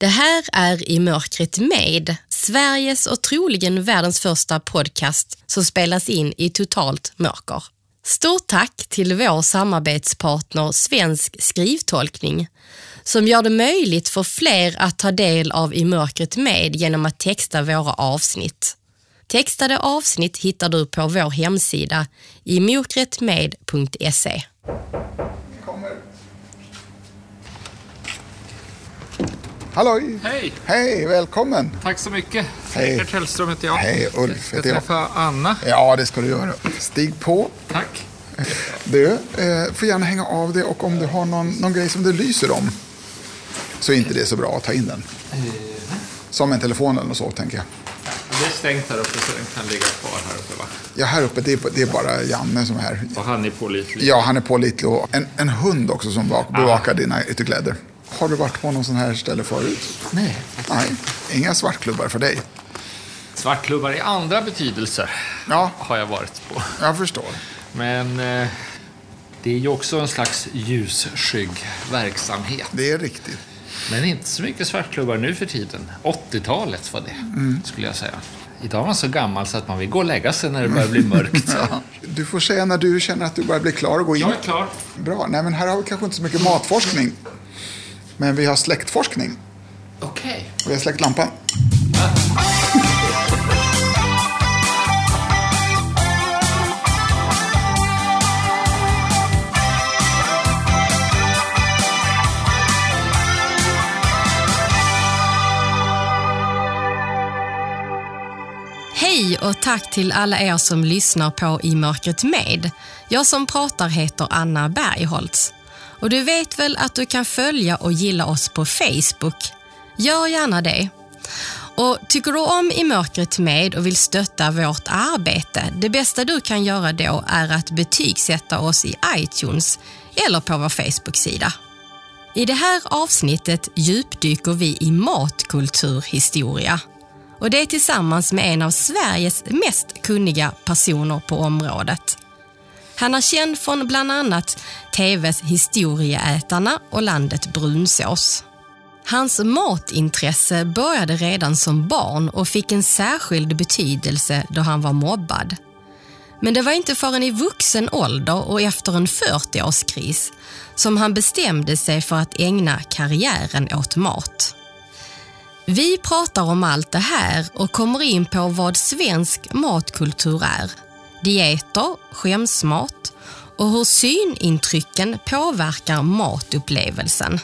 Det här är I mörkret med, Sveriges och troligen världens första podcast som spelas in i totalt mörker. Stort tack till vår samarbetspartner Svensk skrivtolkning som gör det möjligt för fler att ta del av I mörkret med genom att texta våra avsnitt. Textade avsnitt hittar du på vår hemsida i Halloj! Hej! Hej, välkommen! Tack så mycket. Hej. Rickard Hellström heter jag. Hej, Ulf Jag heter jag. träffa Anna. Ja, det ska du göra. Stig på. Tack. Du, eh, får gärna hänga av det och om du har någon, någon grej som du lyser om så är inte det så bra att ta in den. Som en telefon eller så, tänker jag. Det är stängt här uppe så den kan ligga kvar här uppe va? Ja, här uppe, det är, det är bara Janne som är här. Och han är pålitlig. Ja, han är pålitlig och en, en hund också som bevak- bevakar dina ytterkläder. Har du varit på någon sån här ställe förut? Nej. Nej, inga svartklubbar för dig. Svartklubbar i andra betydelser Ja, har jag varit på. jag förstår. Men eh, det är ju också en slags ljusskygg verksamhet. Det är riktigt. Men inte så mycket svartklubbar nu för tiden. 80-talet var det, Mm. skulle jag säga. Idag är man så gammal så att man vill gå och lägga sig när det börjar bli mörkt. Ja. Du får säga när du känner att du börjar bli klar och gå in. Jag är klar. Bra. Nej, men här har vi kanske inte så mycket matforskning. Men vi har släktforskning. Okej. Vi har släckt lampan. Hej och tack till alla er som lyssnar på I mörkret med. Jag som pratar heter Anna Bergholtz. Och du vet väl att du kan följa och gilla oss på Facebook? Gör gärna det. Och Tycker du om I mörkret med och vill stötta vårt arbete, det bästa du kan göra då är att betygsätta oss i iTunes eller på vår Facebook-sida. I det här avsnittet djupdyker vi i matkulturhistoria. Och det är tillsammans med en av Sveriges mest kunniga personer på området. Han är känd från bland annat TVs Historieätarna och landet Brunsås. Hans matintresse började redan som barn och fick en särskild betydelse då han var mobbad. Men det var inte förrän i vuxen ålder och efter en 40-årskris som han bestämde sig för att ägna karriären åt mat. Vi pratar om allt det här och kommer in på vad svensk matkultur är. Dieter, skämsmat och hur synintrycken påverkar matupplevelsen.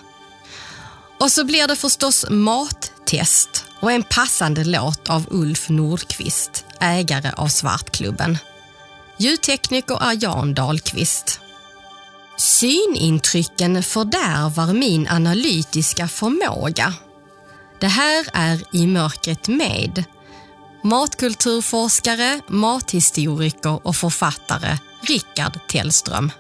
Och så blir det förstås mattest och en passande låt av Ulf Nordqvist, ägare av Svartklubben. Ljudtekniker är Jan Dahlqvist. Synintrycken fördärvar min analytiska förmåga. Det här är I mörkret med matkulturforskare, mathistoriker och författare Rickard Tellström.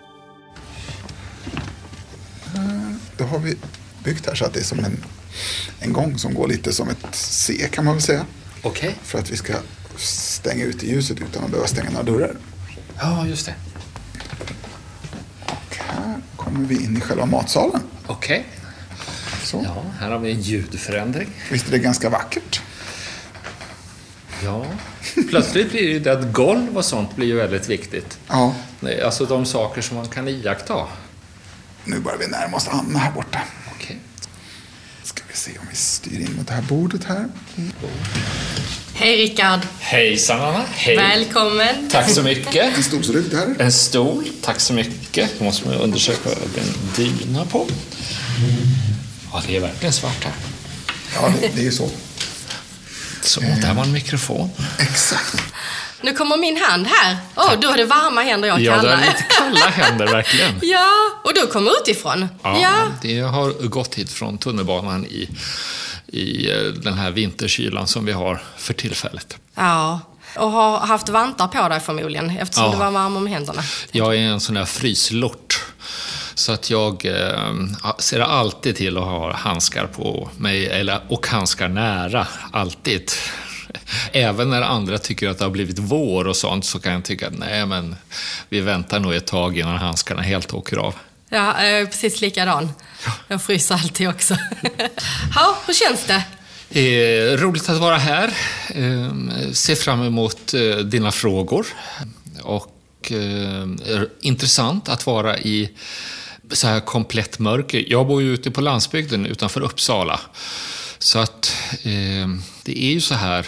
Då har vi byggt här så att det är som en, en gång som går lite som ett C kan man väl säga. Okej. För att vi ska stänga ut ljuset utan att behöva stänga några dörrar. Ja, just det. Och här kommer vi in i själva matsalen. Okej. Så. Ja, här har vi en ljudförändring. Visst är det ganska vackert? Ja. Plötsligt blir det ju det att golv och sånt blir ju väldigt viktigt. Ja. Alltså de saker som man kan iaktta. Nu börjar vi närma oss Anna här borta. Okej. Ska vi se om vi styr in mot det här bordet här. Hej Rickard! Hejsan Anna. Hej. Välkommen! Tack så mycket. En stolsrygg där. En stol. Tack så mycket. Då måste man undersöka vad det är en dyna på. Ja, det är verkligen svart här. Ja, det, det är ju så. Så, där var en mikrofon. Exakt. Nu kommer min hand här. Åh, du har det varma händer jag Ja, det kallar. är lite kalla händer verkligen. Ja, och du kommer utifrån. Ja, ja. det har gått hit från tunnelbanan i, i eh, den här vinterkylan som vi har för tillfället. Ja, och har haft vantar på dig förmodligen eftersom Ja. du var varm om händerna. Jag är en sån där fryslort. Så att jag eh, ser alltid till att ha handskar på mig, eller, och handskar nära, alltid. Även när andra tycker att det har blivit vår och sånt så kan jag tycka att nej men vi väntar nog ett tag innan handskarna helt åker av. Ja, jag är precis likadan. Jag fryser alltid också. ja, hur känns det? Eh, roligt att vara här. Eh, ser fram emot eh, dina frågor. Och eh, intressant att vara i så här komplett mörker. Jag bor ju ute på landsbygden utanför Uppsala. Så att eh, det är ju så här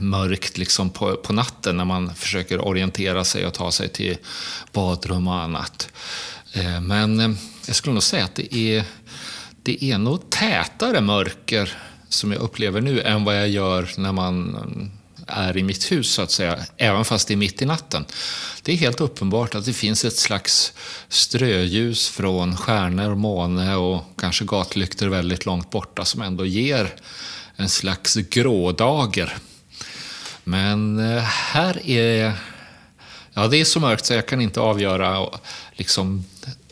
mörkt liksom på, på natten när man försöker orientera sig och ta sig till badrum och annat. Eh, men eh, jag skulle nog säga att det är, det är nog tätare mörker som jag upplever nu än vad jag gör när man är i mitt hus, så att säga, även fast det är mitt i natten. Det är helt uppenbart att det finns ett slags ströljus från stjärnor, måne och kanske gatlyktor väldigt långt borta som ändå ger en slags grådager. Men eh, här är... Ja, det är så mörkt så jag kan inte avgöra liksom,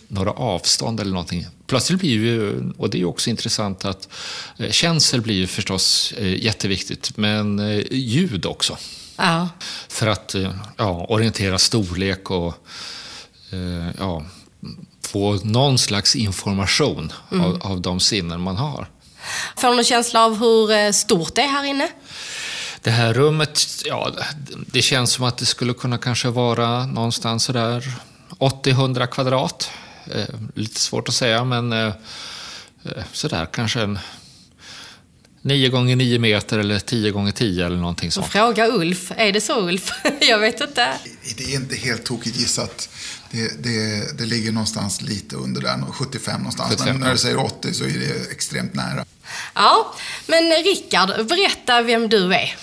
några avstånd eller någonting. Plötsligt blir ju, och det är också intressant att eh, känsel blir ju förstås eh, jätteviktigt, men eh, ljud också. Ja. För att ja, orientera storlek och ja, få någon slags information mm. av, av de sinnen man har. Får du någon känsla av hur stort det är här inne? Det här rummet, ja, det känns som att det skulle kunna kanske vara någonstans sådär 80-100 kvadrat. Eh, lite svårt att säga, men eh, eh sådär kanske en 9 gånger 9 meter eller 10 gånger 10 eller någonting sånt. Fråga Ulf. Är det så Ulf? Jag vet inte. Det är inte helt tokigt gissat. Det, det, det ligger någonstans lite under där, 75 någonstans. 75, men när du säger 80 så är det extremt nära. Ja, men Rickard, berätta vem du är.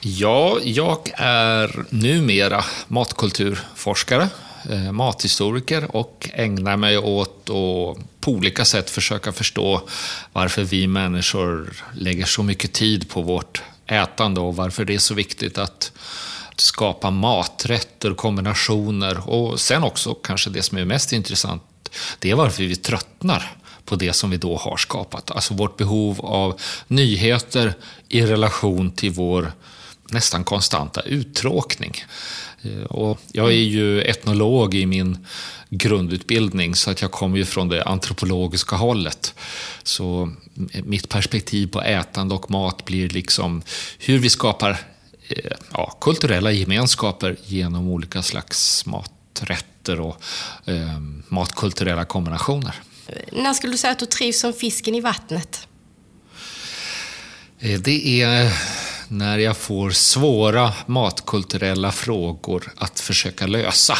Ja, jag är numera matkulturforskare Eh, mathistoriker och ägnar mig åt att på olika sätt försöka förstå varför vi människor lägger så mycket tid på vårt ätande och varför det är så viktigt att skapa maträtter, kombinationer och sen också kanske det som är mest intressant, det är varför vi tröttnar på det som vi då har skapat. Alltså vårt behov av nyheter i relation till vår nästan konstanta uttråkning. Eh, och jag är ju etnolog i min grundutbildning så att jag kommer ju från det antropologiska hållet. Så eh, mitt perspektiv på ätande och mat blir liksom hur vi skapar eh, ja, kulturella gemenskaper genom olika slags maträtter och eh, matkulturella kombinationer. När skulle du säga att du trivs som fisken i vattnet? Eh, det är eh, när jag får svåra matkulturella frågor att försöka lösa.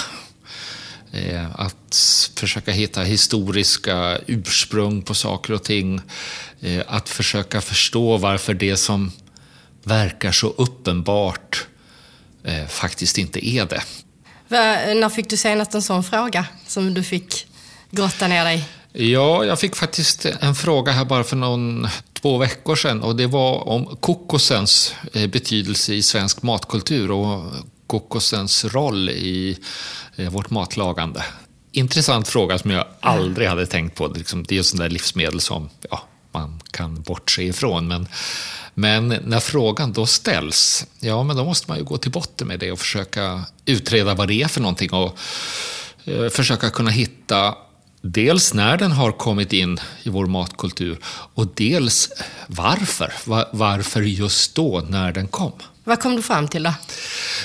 Eh, att försöka hitta historiska ursprung på saker och ting. Att försöka förstå varför det som verkar så uppenbart faktiskt inte är det. När fick du senast en sån fråga som du fick grotta ner dig Ja, jag fick faktiskt en fråga här bara för någon två veckor sedan och det var om kokosens eh, betydelse i svensk matkultur och kokosens roll i eh, vårt matlagande. Intressant fråga som jag aldrig hade tänkt på. Liksom, det är ju sånt där livsmedel som ja, man kan bortse ifrån. Men, men när frågan då ställs, ja men då måste man ju gå till botten med det och försöka utreda vad det är för någonting och eh, försöka kunna hitta Dels när den har kommit in i vår matkultur och dels varför. Varför just då, när den kom. Vad kom du fram till då?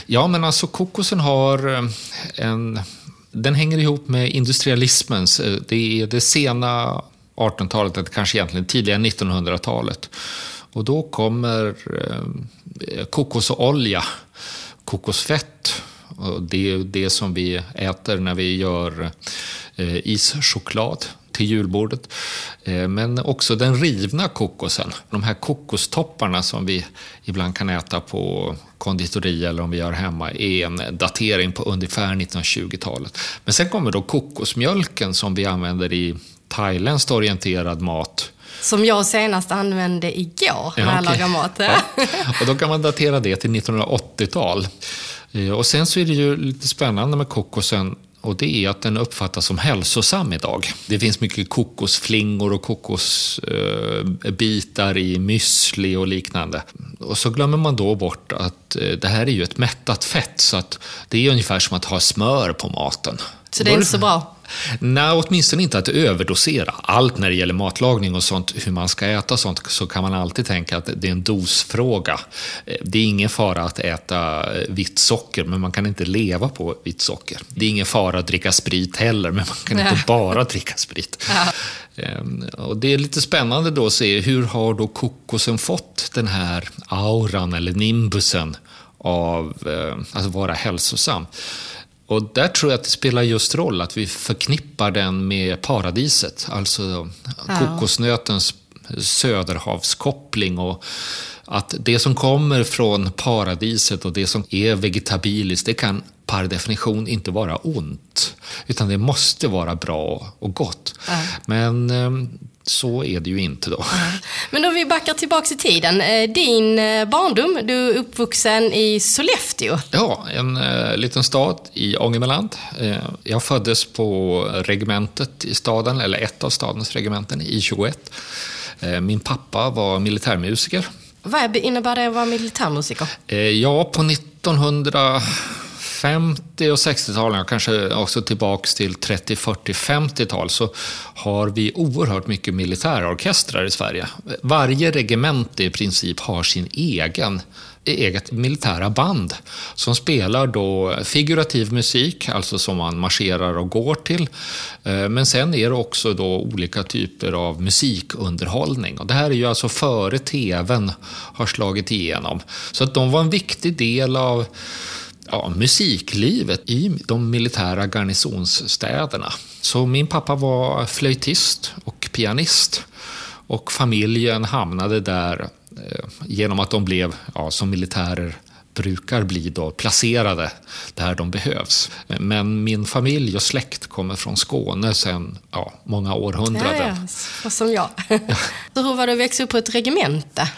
Ja, men alltså kokosen har eh, en... Den hänger ihop med industrialismens... Eh, det är det sena 1800-talet, eller kanske egentligen tidiga 1900-talet. Och då kommer eh, kokos och olja, kokosfett. Det är det som vi äter när vi gör ischoklad till julbordet. Eh, men också den rivna kokosen. De här kokostopparna som vi ibland kan äta på konditori eller om vi gör hemma är en datering på ungefär 1920-talet. Men sen kommer då kokosmjölken som vi använder i thailändskt orienterad mat. Som jag senast använde igår när ja, jag lagade mat. Ja. Och då kan man datera det till 1980-tal. Eh, och sen så är det ju lite spännande med kokosen och det är att den uppfattas som hälsosam idag. Det finns mycket kokosflingor och kokosbitar i müsli och liknande. Och så glömmer man då bort att eh, det här är ju ett mättat fett, så att det är ungefär som att ha smör på maten. Så det är inte så bra? Nej, åtminstone inte att överdosera. Allt när det gäller matlagning och sånt, hur man ska äta och sånt, så kan man alltid tänka att det är en dosfråga. Eh, det är ingen fara att äta eh, vitt socker, men man kan inte leva på vitt socker. Det är ingen fara att dricka sprit heller, men man kan inte bara dricka sprit. Ja. Ehm, och det är lite spännande då att se hur har då kokosen fått den här auran eller nimbusen av att vara hälsosam. Och där tror jag att det spelar just roll att vi förknippar den med paradiset, alltså ja. kokosnötens söderhavskoppling och att det som kommer från paradiset och det som är vegetabiliskt, det kan per definition inte vara ont, utan det måste vara bra och gott. Ja. Men ehm, så är det ju inte då. Men om vi backar tillbaka i tiden. Eh, din eh, barndom, du är uppvuxen i Sollefteå. Ja, en eh, liten stad i Ångermanland. Jag föddes på regementet i staden, eller ett av stadens regementen, i 21. Eh, min pappa var militärmusiker. Vad innebär det att vara militärmusiker? Ja, på 1900 50 och 60-talen, kanske också tillbaks till 30, 40, 50-tal, så har vi oerhört mycket militärorkestrar i Sverige. Varje regemente i princip har sin egen eget militära band som spelar då figurativ musik, alltså som man marscherar och går till. Eh, men sen är det också då olika typer av musikunderhållning. Och det här är ju alltså före tvn har slagit igenom. Så att de var en viktig del av ja, musiklivet i de militära garnisonsstäderna. Så min pappa var flöjtist och pianist och familjen hamnade där eh, genom att de blev, ja, som militärer brukar bli då, placerade där de behövs. Men min familj och släkt kommer från Skåne sedan ja, många århundraden. Ja, ja. som jag. Hur var det att växa upp på ett regemente?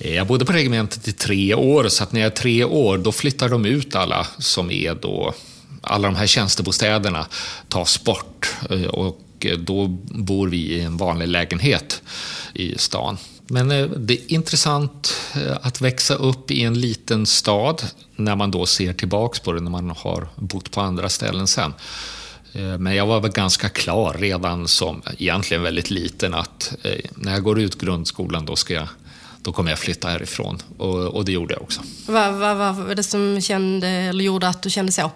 Eh, jag bodde på regementet i tre år, så att när jag är tre år då flyttar de ut alla som är då, alla de här tjänstebostäderna tas bort eh, och eh, då bor vi i en vanlig lägenhet i stan. Men det är intressant att växa upp i en liten stad när man då ser tillbaks på det när man har bott på andra ställen sen. Men jag var väl ganska klar redan som egentligen väldigt liten att när jag går ut grundskolan då ska jag då kommer jag flytta härifrån. Och, och det gjorde jag också. Vad, vad, vad var det som kände, eller gjorde att du kände så?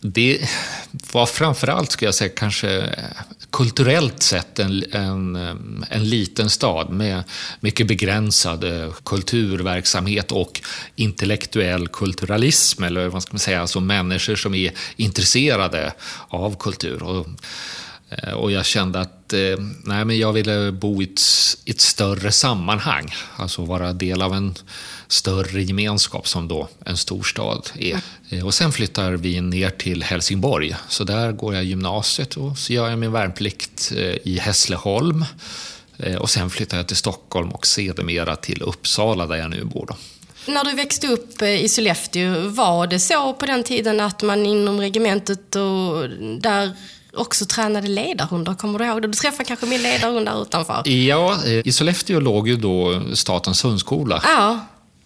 Det var framförallt, skulle jag säga, kanske kulturellt sett en, en, en liten stad med mycket begränsad eh, kulturverksamhet och intellektuell kulturalism, eller vad ska man säga, alltså människor som är intresserade av kultur. Och, Eh, och jag kände att eh, nej, men jag ville bo i ett, i ett, större sammanhang. Alltså vara del av en större gemenskap som då en storstad är. Eh, och sen flyttar vi ner till Helsingborg. Så där går jag gymnasiet och så gör jag min värnplikt i Hässleholm. Och sen flyttar jag till Stockholm och sedermera till Uppsala där jag nu bor. Då. När du växte upp i Sollefteå, var det så på den tiden att man inom regementet och där också tränade ledarhundar. Kommer du ihåg det? Du träffade kanske min ledarhund där utanför? Ja, eh, i Sollefteå låg ju då Statens hundskola. Ja.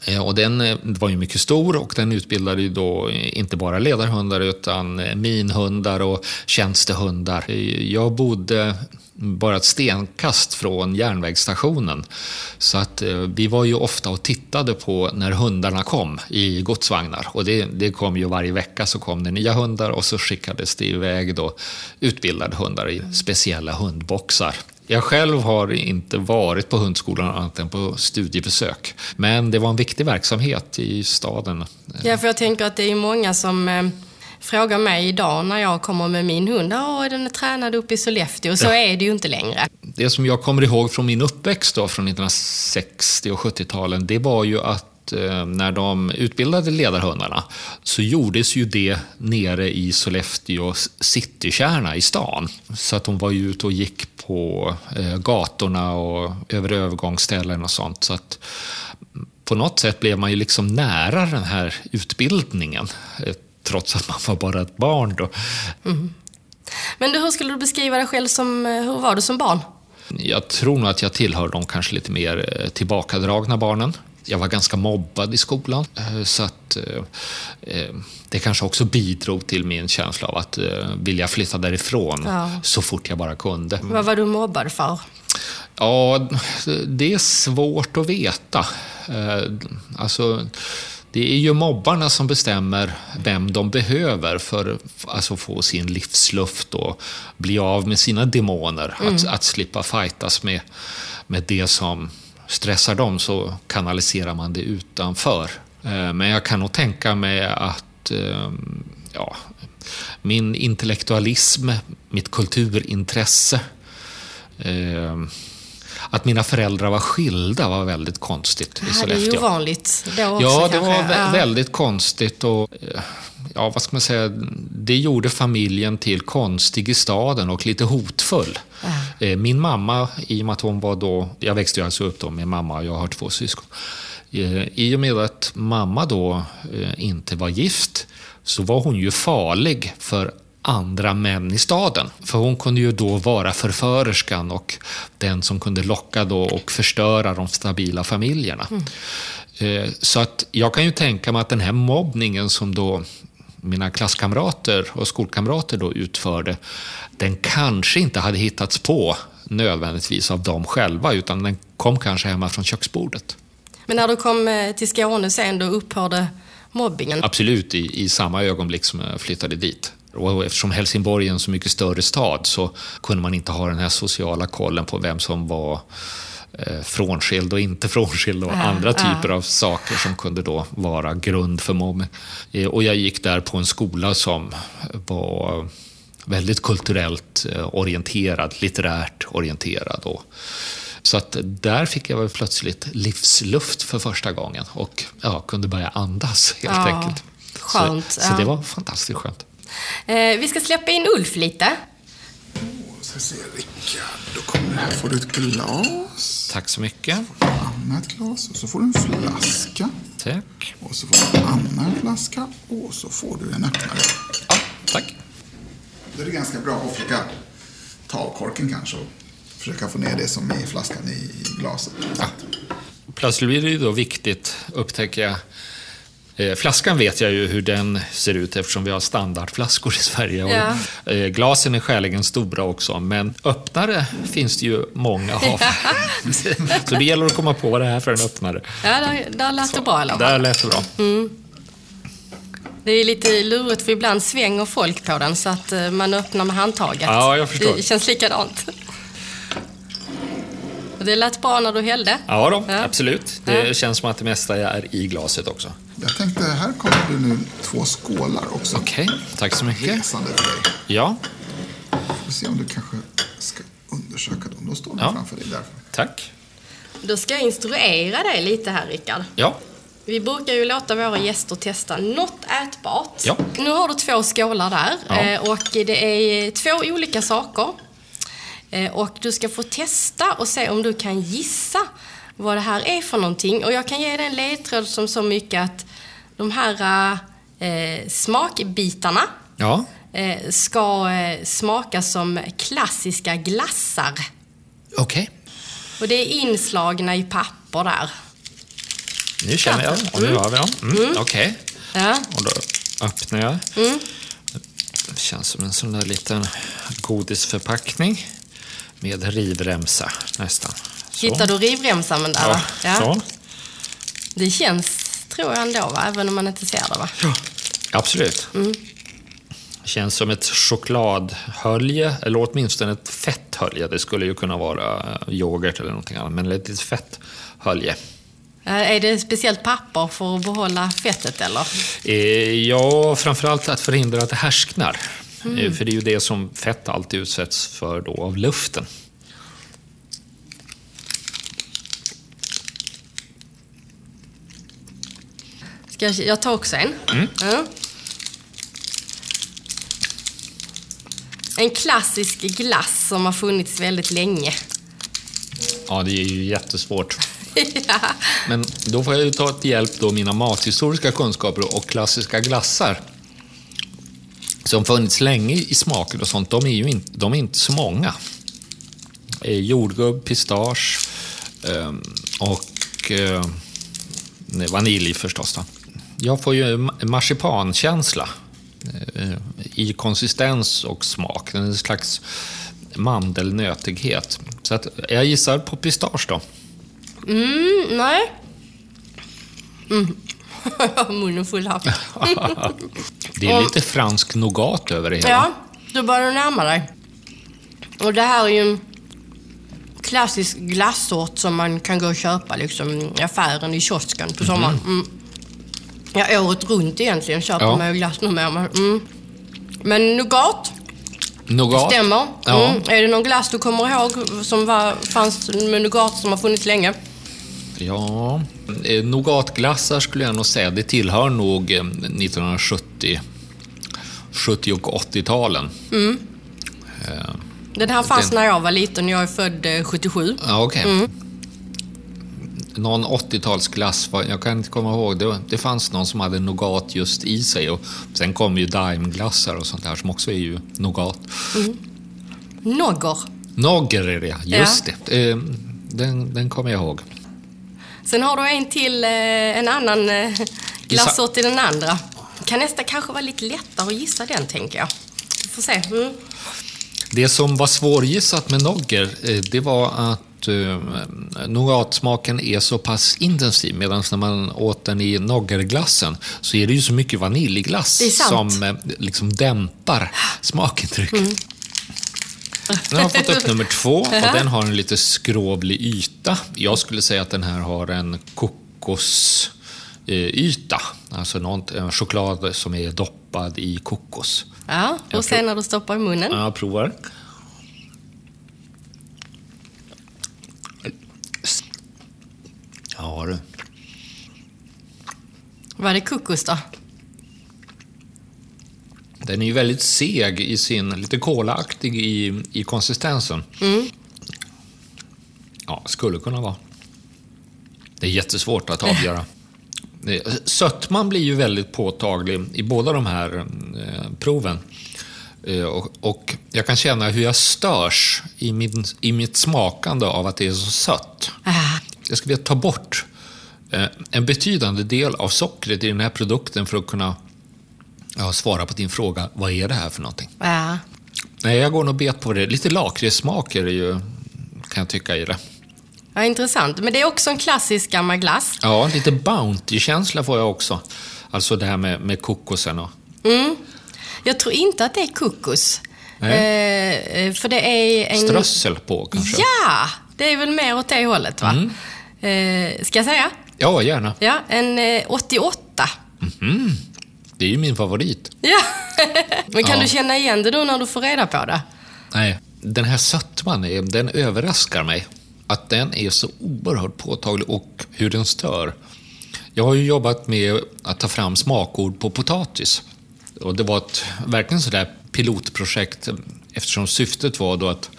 Eh, och den eh, var ju mycket stor och den utbildade ju då inte bara ledarhundar utan minhundar och tjänstehundar. Jag bodde bara ett stenkast från järnvägsstationen. Så att eh, vi var ju ofta och tittade på när hundarna kom i godsvagnar. Och det, det kom ju varje vecka så kom det nya hundar och så skickades det iväg då utbildade hundar i speciella hundboxar. Jag själv har inte varit på hundskolan annat än på studiebesök. Men det var en viktig verksamhet i staden. Ja, för jag tänker att det är många som eh, frågar mig idag när jag kommer med min hund, ja den är tränad upp i Sollefteå. Så ja. är det ju inte längre. Det som jag kommer ihåg från min uppväxt då, från 1960 och 70-talen, det var ju att eh, när de utbildade ledarhundarna så gjordes ju det nere i Sollefteå citykärna i stan. Så att de var ju ute och gick på eh, gatorna och över övergångsställen och sånt. Så att på något sätt blev man ju liksom nära den här utbildningen trots att man var bara ett barn då. Mm. Men du, hur skulle du beskriva dig själv som, eh, hur var du som barn? Jag tror nog att jag tillhör de kanske lite mer eh, tillbakadragna barnen. jag var ganska mobbad i skolan. Eh, så att eh, det kanske också bidrog till min känsla av att vilja flytta därifrån ja. så fort jag bara kunde. Vad var du mobbad för? Ja, det är svårt att veta. Alltså, det är ju mobbarna som bestämmer vem de behöver för att alltså, få sin livsluft och bli av med sina demoner. Mm. Att, att slippa fightas med, med det som stressar dem så kanaliserar man det utanför. Eh, men jag kan nog tänka mig att ehm, ja, min intellektualism, mitt kulturintresse ehm, att mina föräldrar var skilda var väldigt konstigt i Sollefteå. Det är ju ovanligt då också Ja, det kanske. var ja. väldigt konstigt. Och, ja, vad ska man säga, det gjorde familjen till konstig i staden och lite hotfull. Ja. Eh, min mamma, i och med att hon var då, jag växte ju alltså upp då med mamma och jag har två syskon. Eh, I och med att mamma då eh, inte var gift så var hon ju farlig för andra män i staden. För hon kunde ju då vara förförerskan och den som kunde locka då och förstöra de stabila familjerna. Mm. Så att jag kan ju tänka mig att den här mobbningen som då mina klasskamrater och skolkamrater då utförde, den kanske inte hade hittats på nödvändigtvis av dem själva, utan den kom kanske hemma från köksbordet. Men när du kom eh, till Skåne sen, då upphörde mobbingen? Absolut, i, i samma ögonblick som jag flyttade dit. Och eftersom Helsingborg är en så mycket större stad så kunde man inte ha den här sociala kollen på vem som var eh, frånskild och inte frånskild och äh, andra typer äh. av saker som kunde då vara grund för mobbning. Eh, och jag gick där på en skola som var väldigt kulturellt eh, orienterad, litterärt orienterad. Och, så att där fick jag väl plötsligt livsluft för första gången och ja, kunde börja andas helt ja, enkelt. Skönt. Så, så det var fantastiskt skönt. Eh, vi ska släppa in Ulf lite. Oh, ska se, Rickard. Då kommer här får du ett glas. Tack så mycket. Ett annat glas. Och så får du en flaska. Tack. Och så får du en annan flaska. Och så får du en öppnare. Ja, tack. Då är det ganska bra att försöka ta av korken kanske och försöka få ner det som är i flaskan i glaset. Ja. Plötsligt blir det ju då viktigt, upptäcker jag, flaskan vet jag ju hur den ser ut eftersom vi har standardflaskor i Sverige. Ja. Och, eh, glasen är skäligen stora också, men öppnare finns det ju många av. Så det gäller att komma på vad det är för en öppnare. Ja, där, där lät det bra i alla fall. Där lät det bra. Mm. Det är lite lurigt för ibland svänger folk på den så att eh, man öppnar med handtaget. Ja, jag förstår. Det känns likadant. Det lät bra när du hällde. Ja, då, ja. absolut. Det ja. känns som att det mesta är i glaset också. Jag tänkte, här kommer det nu två skålar också. Okej, okay. tack så mycket. Resande för dig. Ja. Vi får se om du kanske ska undersöka dem. De står de ja. framför dig. Därför. Tack. Då ska jag instruera dig lite här, Rickard. Ja. Vi brukar ju låta våra gäster testa något ätbart. Ja. Nu har du två skålar där ja. Eh, och det är två olika saker. Eh, och du ska få testa och se om du kan gissa vad det här är för någonting. Och jag kan ge dig en ledtråd som så mycket att de här eh, smakbitarna ja. eh, ska eh, smaka som klassiska glassar. Okej. Okay. Och det är inslagna i papper där. Nu känner jag, och nu mm. har vi dem. Mm. mm. Okej. Okay. Ja. Och då öppnar jag. Mm. Det känns som en sån där liten godisförpackning med rivremsa nästan. Så. Hittar du rivremsan där? Ja, ja. Så. Det känns, tror jag ändå, va? även om man inte ser det va? Ja, absolut. Mm. Känns som ett chokladhölje, eller åtminstone ett fetthölje. Det skulle ju kunna vara eh, yoghurt eller någonting annat, men ett litet fetthölje. Är det speciellt papper för att behålla fettet eller? Eh, ja, framförallt att förhindra att det härsknar. Mm. Eh, för det är ju det som fett alltid utsätts för då av luften. Ska jag, jag tar också en. Mm. Ja. En klassisk glass som har funnits väldigt länge. Ja, det är ju jättesvårt. ja. Men då får jag ju ta till hjälp då mina mathistoriska kunskaper och klassiska glassar som funnits länge i smaker och sånt, de är ju inte, de är inte så många. Eh, jordgubb, pistage eh, och eh, vanilj förstås. Då. Jag får ju marsipankänsla eh, i konsistens och smak. En slags mandelnötighet. Så att jag gissar på pistage då. Mm, nej. Mm. Munnen full här. Det är lite fransk nougat över det hela. Ja, då börjar du närma dig. Och det här är ju en klassisk glassort som man kan gå och köpa liksom, i affären, i kiosken på sommaren. Mm. Ja, året runt egentligen köper Ja. man ju glass numera. Men, mm. men nougat Nougat. stämmer. Ja. Mm. Är det någon glass du kommer ihåg som var, fanns med nougat som har funnits länge? Ja, nougatglassar skulle jag nog säga. Det tillhör nog eh, 1970 70 och 80-talen. Den här fanns Den- när jag var liten. Jag är född eh, 77. Ja, okej. Någon 80-talsglass, var- jag kan inte komma ihåg. Det, det fanns någon som hade nougat just i sig. Och sen kom ju daimglassar och sånt där som också är ju nougat. Nogger. Nogger är det, just det. Eh, Den, den kommer jag ihåg. Sen har du en till, eh, en annan eh, glassort i den andra. Kan nästan kanske vara lite lättare att gissa den, tänker jag. Vi får se. Mm. Det som var svårgissat med Nogger, eh, det var att eh, nougatsmaken är så pass intensiv. Medan när man åt den i Noggerglassen så är det ju så mycket vaniljglass som eh, liksom dämpar smakintrycket. Den har fått upp nummer två och den har en lite skrovlig yta. Jag skulle säga att den här har en kokosyta. Alltså något, en choklad som är doppad i kokos. Ja, och sen när du stoppar i munnen. Ja, jag provar. Ja du. Var det kokos då? Den är ju väldigt seg i sin, lite kolaaktig i, i konsistensen. Ja, skulle kunna vara. Det är jättesvårt att avgöra. Sötman blir ju väldigt påtaglig i båda de här eh, proven. Eh, och, och jag kan känna hur jag störs i, min, i mitt smakande av att det är så sött. Ah, Jag skulle vilja ta bort eh, en betydande del av sockret i den här produkten för att kunna ja, svara på din fråga, vad är det här för någonting? ja. Nej, jag går nog bet på det. Lite lakritssmak är det ju, kan jag tycka i det. ja, intressant. Men det är också en klassisk gammal glass. Ja, lite Bounty-känsla får jag också. Alltså det här med, med kokosen och... Jag tror inte att det är kokos. Eh, eh, för det är en... Strössel på kanske? Ja! Det är väl mer åt det hållet, va? Mm. Eh, ska jag säga? Ja, gärna. Ja, en eh, 88. Det är ju min favorit. Ja. Men kan Ja. du känna igen det då när du får reda på det? Nej, den här sötman, den överraskar mig. Att den är så oerhört påtaglig och hur den stör. Jag har ju jobbat med att ta fram smakord på potatis. Och det var ett verkligen sådär pilotprojekt eftersom syftet var då att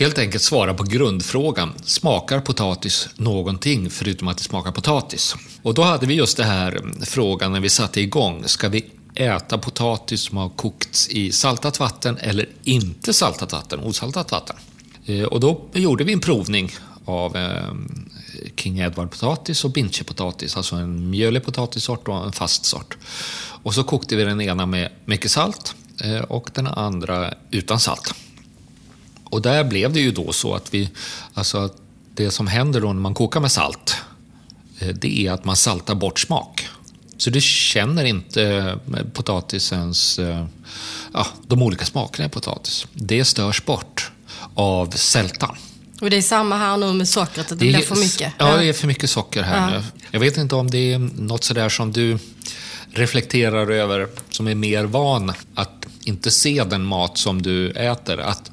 helt enkelt svara på grundfrågan. Smakar potatis någonting förutom att det smakar potatis? Och då hade vi just den här frågan när vi satte igång. Ska vi äta potatis som har kokts i saltat vatten eller inte saltat vatten, osaltat vatten? Eh, och då gjorde vi en provning av eh, King Edward-potatis och Binche-potatis, alltså en mjölig potatissort och en fast sort. Och så kokte vi den ena med mycket salt eh, och den andra utan salt. Och där blev det ju då så att vi, alltså att det som händer då när man kokar med salt, eh, det är att man saltar bort smak. Så du känner inte eh, potatisens, eh, ja, de olika smakerna i potatis. Det störs bort av sältan. Och det är samma här nu med sockret, det, är- blir för mycket. Ja, det är för mycket socker här Ja. nu. Jag vet inte om det är något sådär som du reflekterar över, som är mer van att inte se den mat som du äter. Att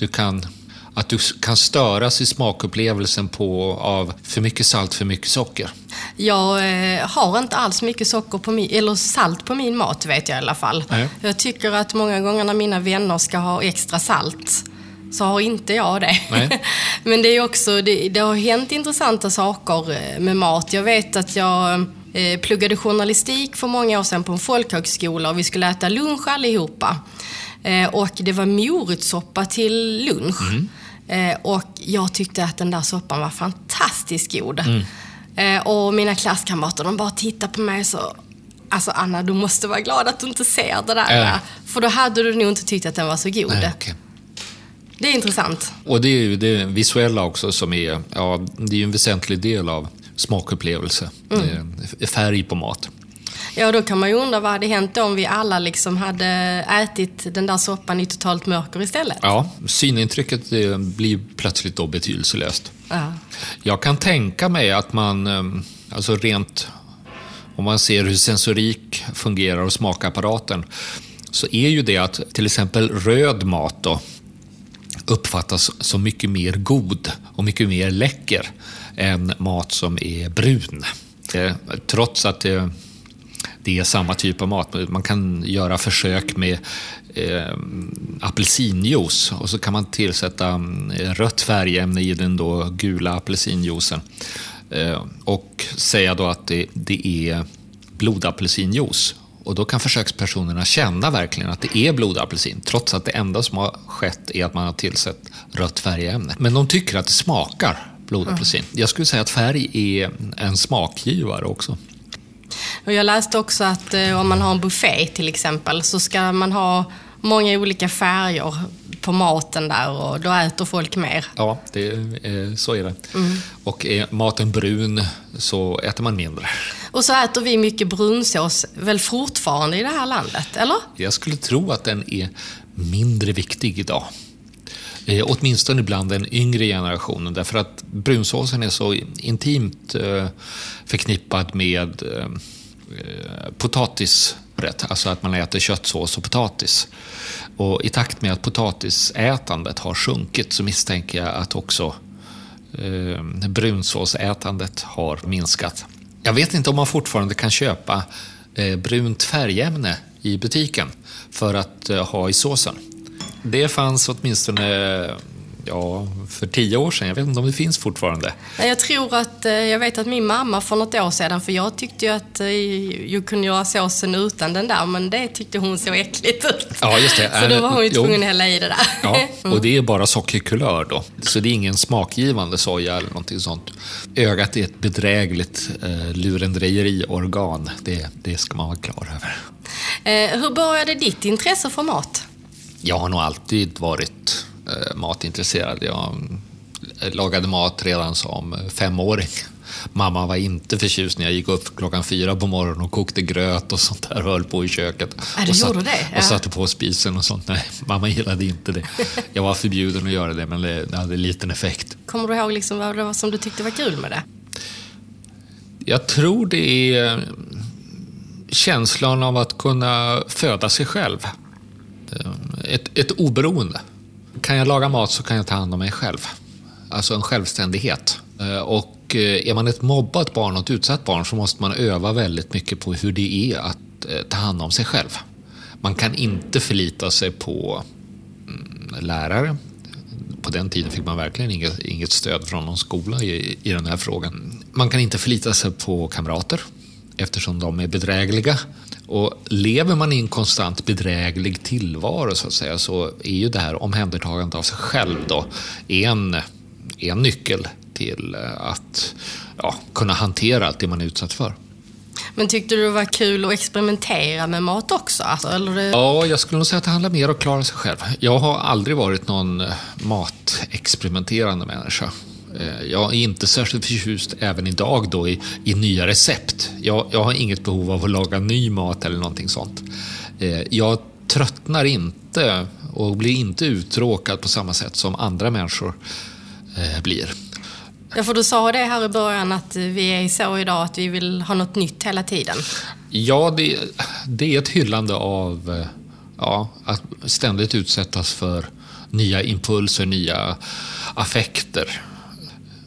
du kan, att du kan störas i smakupplevelsen på, av för mycket salt, för mycket socker. Jag eh, har inte alls mycket socker på min, eller salt på min mat vet jag i alla fall. Nej. Jag tycker att många gånger när mina vänner ska ha extra salt så har inte jag det. Men det, är också, det, det har hänt intressanta saker eh, med mat. Jag vet att jag eh, pluggade journalistik för många år sedan på en folkhögskola och vi skulle äta lunch allihopa. Eh, och det var morotssoppa till lunch. Eh, och jag tyckte att den där soppan var fantastiskt god. Eh, Eh, och mina klasskamrater, de bara tittar på mig så... Alltså Anna, du måste vara glad att du inte ser det där. Äh. För då hade du nog inte tyckt att den var så god. Nej, okej. Det är intressant. Och det är ju det visuella också som är, ja, det är en väsentlig del av smakupplevelse. Mm. Färg på mat. Ja, då kan man ju undra vad hade hänt om vi alla liksom hade ätit den där soppan i totalt mörker istället? Ja, synintrycket eh, blir plötsligt då betydelselöst. Ja. Jag kan tänka mig att man, eh, alltså rent, om man ser hur sensorik fungerar och smakapparaten, så är ju det att till exempel röd mat då, uppfattas som mycket mer god och mycket mer läcker än mat som är brun. Eh, Trots att det, är samma typ av mat. Man kan göra försök med eh, apelsinjuice och så kan man tillsätta mm, rött färgämne i den då gula apelsinjuicen eh, och säga då att det, det är blodapelsinjuice. Och då kan försökspersonerna känna verkligen att det är blodapelsin, trots att det enda som har skett är att man har tillsett rött färgämne. Men de tycker att det smakar blodapelsin. Jag skulle säga att färg är en smakgivare också. Och jag läste också att eh, om man har en buffé till exempel så ska man ha många olika färger på maten där och då äter folk mer. Ja, det, eh, så är det. Och är maten brun så äter man mindre. Och så äter vi mycket brunsås väl fortfarande i det här landet, eller? Jag skulle tro att den är mindre viktig idag. Eh, åtminstone bland den yngre generationen därför att brunsåsen är så intimt eh, förknippad med eh, potatisrätt, alltså att man äter köttsås och potatis. Och i takt med att potatisätandet har sjunkit så misstänker jag att också eh, brunsåsätandet har minskat. Jag vet inte om man fortfarande kan köpa eh, brunt färgämne i butiken för att eh, ha i såsen. Det fanns åtminstone ja, för tio år sedan. Jag vet inte om det finns fortfarande. Jag tror att, eh, jag vet att min mamma för något år sedan, för jag tyckte ju att eh, jag kunde göra såsen utan den där, men det tyckte hon så äckligt ut. Ja, just det. Så då var hon ju tvungen att hälla i det där. Ja, och det är bara sockerkulör då. Så det är ingen smakgivande soja eller någonting sånt. Ögat är ett bedrägligt eh, lurendrejeriorgan. Det, det ska man vara klar över. Eh, hur började ditt intresse för mat? Jag har nog alltid varit matintresserad. Jag eh, lagade mat redan som eh, femåring. Mamma var inte förtjust när jag gick upp klockan fyra på morgonen och kokte gröt och sånt där och höll på i köket. Ja, du och, gjorde det? Ja. och satte på spisen och sånt. Nej, mamma gillade inte det. Jag var förbjuden att göra det, men det, det hade liten effekt. Kommer du ihåg liksom vad det var som du tyckte var kul med det? Jag tror det är känslan av att kunna föda sig själv. Ett, ett oberoende. Kan jag laga mat så kan jag ta hand om mig själv. Alltså en självständighet. Eh, och eh, är man ett mobbat barn och ett utsatt barn så måste man öva väldigt mycket på hur det är att eh, ta hand om sig själv. Man kan inte förlita sig på mm, lärare. På den tiden fick man verkligen inget, inget stöd från någon skola i, i den här frågan. Man kan inte förlita sig på kamrater eftersom de är bedrägliga. Och lever man i en konstant bedräglig tillvaro så att säga så är ju det här omhändertagandet av sig själv då en, en nyckel till eh, att ja, kunna hantera allt det man är utsatt för. Men tyckte du det var kul att experimentera med mat också? Alltså, det... Ja, jag skulle nog säga att det handlar mer om att klara sig själv. Jag har aldrig varit någon eh, matexperimenterande människa. Eh, Jag är inte särskilt förtjust även idag då i, i nya recept. Jag, jag har inget behov av att laga ny mat eller någonting sånt. Eh, Jag tröttnar inte och blir inte uttråkad på samma sätt som andra människor eh, blir. Ja, för du sa det här i början att vi är så idag att vi vill ha något nytt hela tiden. Ja, det, det är ett hyllande av ja, att ständigt utsättas för nya impulser, nya affekter.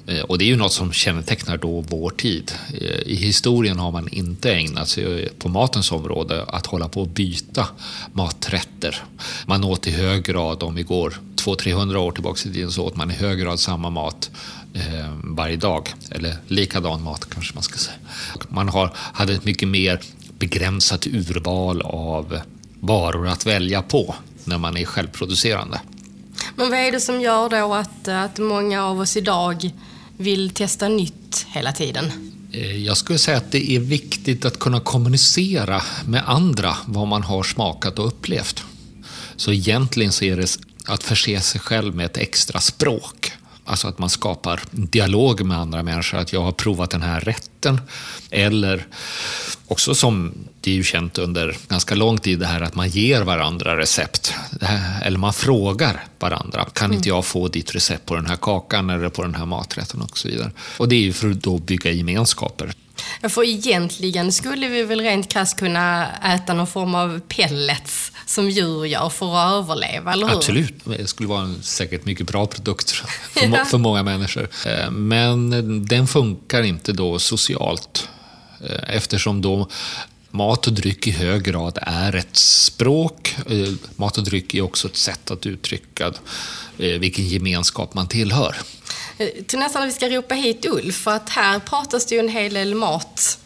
Eh, och det är ju något som kännetecknar då vår tid. Eh, I historien har man inte ägnat sig eh, på matens område att hålla på att byta maträtter. Man åt i hög grad, om vi går 200-300 år tillbaka i tiden, så åt man i hög grad samma mat eh, varje dag. Eller likadan mat kanske man ska säga. Man har, hade ett mycket mer begränsat urval av varor att välja på när man är självproducerande. Men vad är det som gör då att, att många av oss idag vill testa nytt hela tiden? Eh, jag skulle säga att det är viktigt att kunna kommunicera med andra vad man har smakat och upplevt. Så egentligen så är det att förse sig själv med ett extra språk. Alltså att man skapar dialog med andra människor, att jag har provat den här rätten. Eller också som det är ju känt under ganska lång tid det här att man ger varandra recept. eller man frågar varandra, kan inte jag få ditt recept på den här kakan eller på den här maträtten och så vidare. Och det är ju för att då bygga gemenskaper. För egentligen skulle vi väl rent krasst kunna äta någon form av pellets som djur gör för att överleva, eller hur? Absolut. Det skulle vara en säkert mycket bra produkt för, ja. för många människor. Eh, men den funkar inte då socialt eftersom då mat och dryck i hög grad är ett språk. Eh, mat och dryck är också ett sätt att uttrycka vilken gemenskap man tillhör. Till nästan att vi ska ropa hit Ulf, för att här pratas det ju en hel del mat.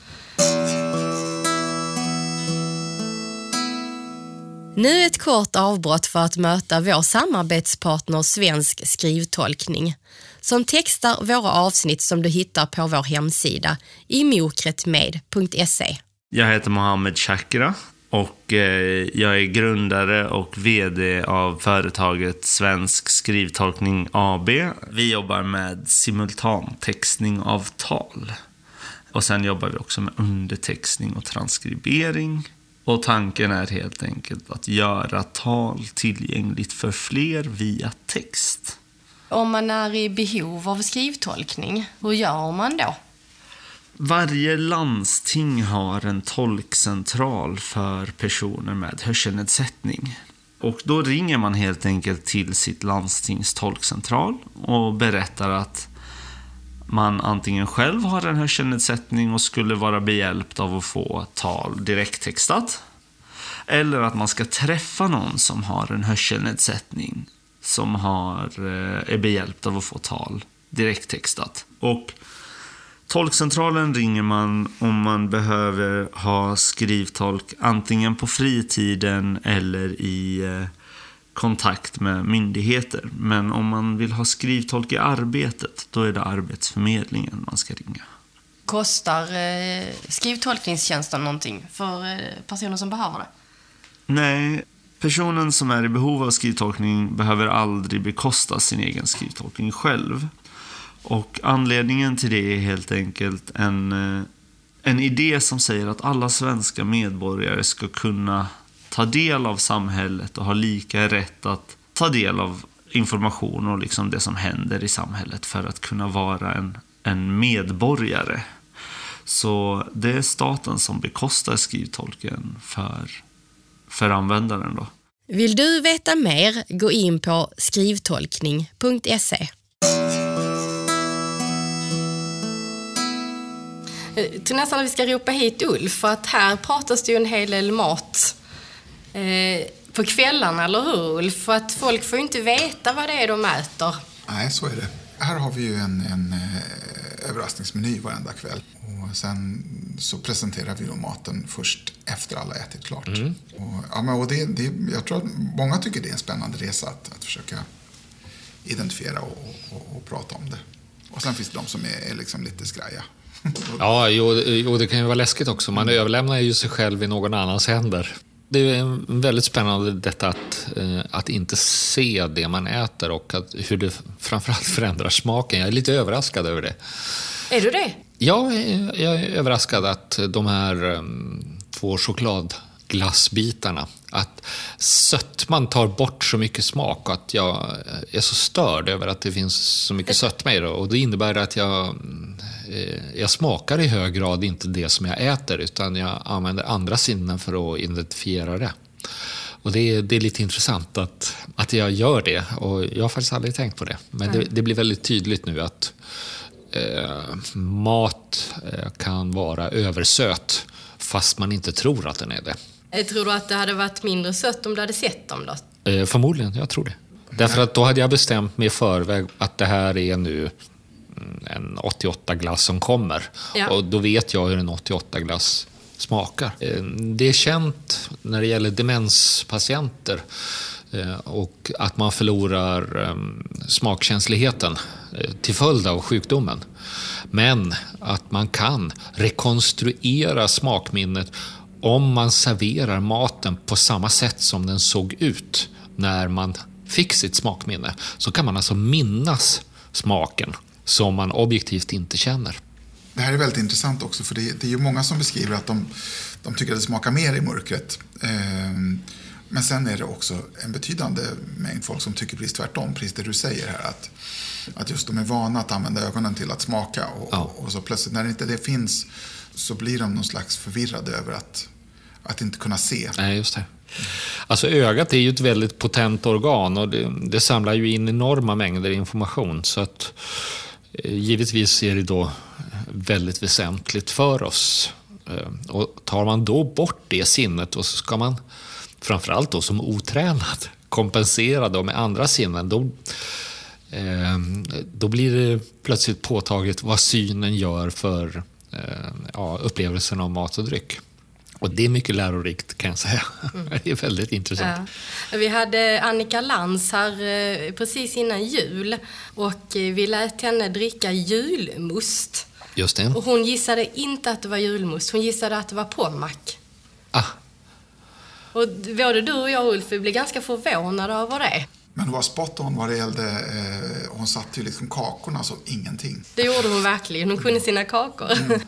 Nu ett kort avbrott för att möta vår samarbetspartner Svensk skrivtolkning som textar våra avsnitt som du hittar på vår hemsida i mokretmed.se. Jag heter Mohammed Chakra och eh, jag är grundare och VD av företaget Svensk skrivtolkning AB. Vi jobbar med simultantextning av tal. Och sen jobbar vi också med undertextning och transkribering och tanken är helt enkelt att göra tal tillgängligt för fler via text. Om man är i behov av skrivtolkning, hur gör man då? Varje landsting har en tolkcentral för personer med hörselnedsättning. Och då ringer man helt enkelt till sitt landstings tolkcentral och berättar att man antingen själv har en hörselnedsättning och skulle vara behjälpt av att få tal direkttextat. Eller att man ska träffa någon som har en hörselnedsättning som har, eh, är behjälpt av att få tal direkttextat. Och Tolkcentralen ringer man om man behöver ha skrivtolk antingen på fritiden eller i eh, kontakt med myndigheter. Men om man vill ha skrivtolk i arbetet, då är det Arbetsförmedlingen man ska ringa. Kostar eh, skrivtolkningstjänsten någonting för personer som behöver det? Nej, personen som är i behov av skrivtolkning behöver aldrig bekosta sin egen skrivtolkning själv. Och anledningen till det är helt enkelt en, eh, en idé som säger att alla svenska medborgare ska kunna ta del av samhället och ha lika rätt att ta del av information och liksom det som händer i samhället för att kunna vara en, en medborgare. Så det är staten som bekostar skrivtolken för, för användaren. Då. Vill du veta mer, gå in på skrivtolkning.se. Till nästan att vi ska ropa hit Ulf, för att här pratas det ju en hel del mat eh, på kvällarna, eller hur Ulf? För att folk får ju inte veta vad det är de äter. Nej, så är det. Här har vi ju en, en eh, överraskningsmeny varenda kväll. Och sen så presenterar vi då maten först efter alla ätit klart. Mm. Och, ja, men, och det, det, jag tror att många tycker det är en spännande resa att, att försöka identifiera och, och, och, prata om det. Och sen finns det de som är, är liksom lite skraja. ja, jo, jo, det kan ju vara läskigt också. Man överlämnar ju sig själv i någon annans händer. Det är väldigt spännande detta att, eh, att inte se det man äter och att, hur det framförallt förändrar smaken. Jag är lite överraskad över det. Är du det? Ja, jag är överraskad att de här um, två chokladglassbitarna, att sötman tar bort så mycket smak och att jag är så störd över att det finns så mycket sötma i det. Och det innebär att jag Eh, jag smakar i hög grad inte det som jag äter utan jag använder andra sinnen för att identifiera det. Och det är, det är lite intressant att, att jag gör det och jag har faktiskt aldrig tänkt på det. Men det, det blir väldigt tydligt nu att eh, mat eh, kan vara översöt fast man inte tror att den är det. Eh, tror du att det hade varit mindre sött om du hade sett dem då? Eh, förmodligen, jag tror det. Därför att då hade jag bestämt mig i förväg att det här är nu en 88-glass som kommer. Ja. Och då vet jag hur en 88-glass smakar. Eh, det är känt när det gäller demenspatienter Eh, och att man förlorar ehm, smakkänsligheten eh, till följd av sjukdomen. Men att man kan rekonstruera smakminnet om man serverar maten på samma sätt som den såg ut när man fick sitt smakminne. Så kan man alltså minnas smaken som man objektivt inte känner. Det här är väldigt intressant också för det, det är ju många som beskriver att de, de tycker att det smakar mer i mörkret. Ehm, men sen är det också en betydande mängd folk som tycker precis tvärtom, precis det du säger här. Att, att just de är vana att använda ögonen till att smaka och, ja. och så plötsligt när inte det finns så blir de någon slags förvirrade över att, att inte kunna se. Nej, just det. Alltså ögat är ju ett väldigt potent organ och det, det samlar ju in enorma mängder information. Så att eh, givetvis är det då väldigt väsentligt för oss. Eh, och tar man då bort det sinnet och så ska man framförallt då som otränad kompensera då med andra sinnen, då, eh, då blir det plötsligt påtagligt vad synen gör för eh, ja, upplevelsen av mat och dryck. Och det är mycket lärorikt kan jag säga. Mm. Det är väldigt intressant. Ja. Vi hade Annika Lantz här eh, precis innan jul och eh, vi lät henne dricka julmust. Just det. Och hon gissade inte att det var julmust, hon gissade att det var pommac. Ah. Och både du och jag, Ulf, vi blev ganska förvånade över det. Men hon var spot on vad det gällde, eh, hon satte ju liksom kakorna som ingenting. Det gjorde hon verkligen, hon kunde sina kakor. Mm.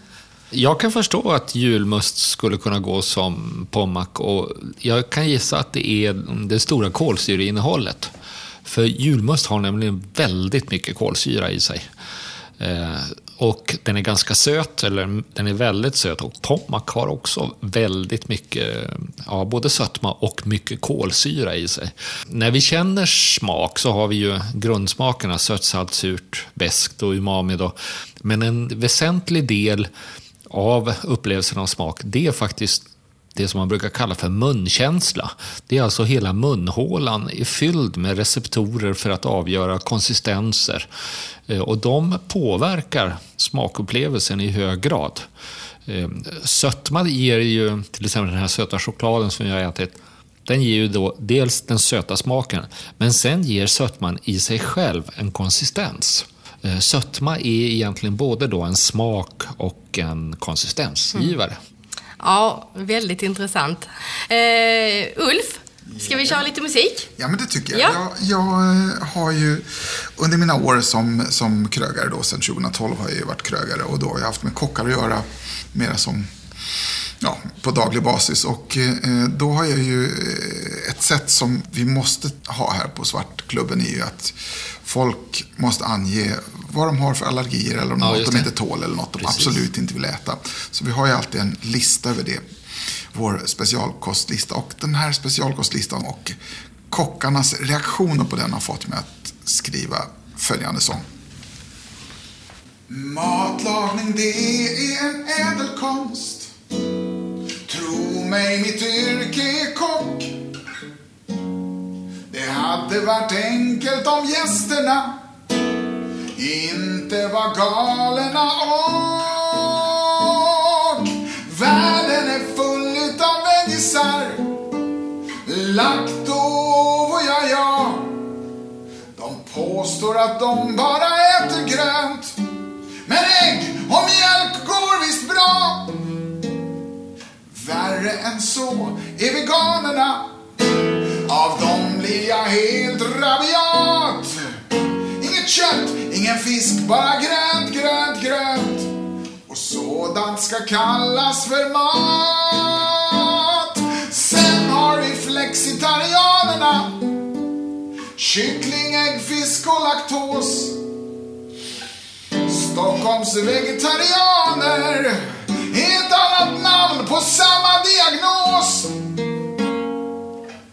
Jag kan förstå att julmust skulle kunna gå som pommac och jag kan gissa att det är det stora kolsyreinnehållet. För julmust har nämligen väldigt mycket kolsyra i sig. Eh, och den är ganska söt, eller den är väldigt söt. Och tomak har också väldigt mycket, ja, både sötma och mycket kolsyra i sig. När vi känner smak så har vi ju grundsmakerna sött, salt, surt, beskt och umami. Då. Men en väsentlig del av upplevelsen av smak, det är faktiskt det som man brukar kalla för munkänsla. Det är alltså hela munhålan är fylld med receptorer för att avgöra konsistenser. Eh, och de påverkar smakupplevelsen i hög grad. Eh, sötma ger ju, till exempel den här söta chokladen som jag har ätit, den ger ju då dels den söta smaken, men sen ger sötman i sig själv en konsistens. Eh, sötma är egentligen både då en smak och en konsistensgivare. Mm. Ja, väldigt intressant. Uh, Ulf, Ska vi köra lite musik? Ja, men det tycker jag. Ja. Jag, jag, eh, har ju under mina år som, som krögare då, sedan 2012 har jag ju varit krögare och då har jag haft med kockar att göra mera som ja, på daglig basis. Och eh, då har jag ju eh, ett sätt som vi måste ha här på Svartklubben är ju att folk måste ange vad de har för allergier eller om ja, något de inte tål eller något de Precis. absolut inte vill äta. Så vi har ju alltid en lista över det vår specialkostlista. Och den här specialkostlistan och kockarnas reaktioner på den har fått mig att skriva följande sång. Matlagning det är en ädelkonst Tro mig, mitt yrke är kock Det hade varit enkelt om gästerna inte var galna och världen är full grisar och ja, ja De påstår att de bara äter grönt. Men ägg och mjölk går visst bra. Värre än så är veganerna. Av dem blir jag helt rabiat. Inget kött, ingen fisk, bara grönt, grönt, grönt och sådant ska kallas för mat Sen har vi flexitarianerna. Kyckling, ägg, fisk och laktos. Stockholms vegetarianer ett annat namn på samma diagnos.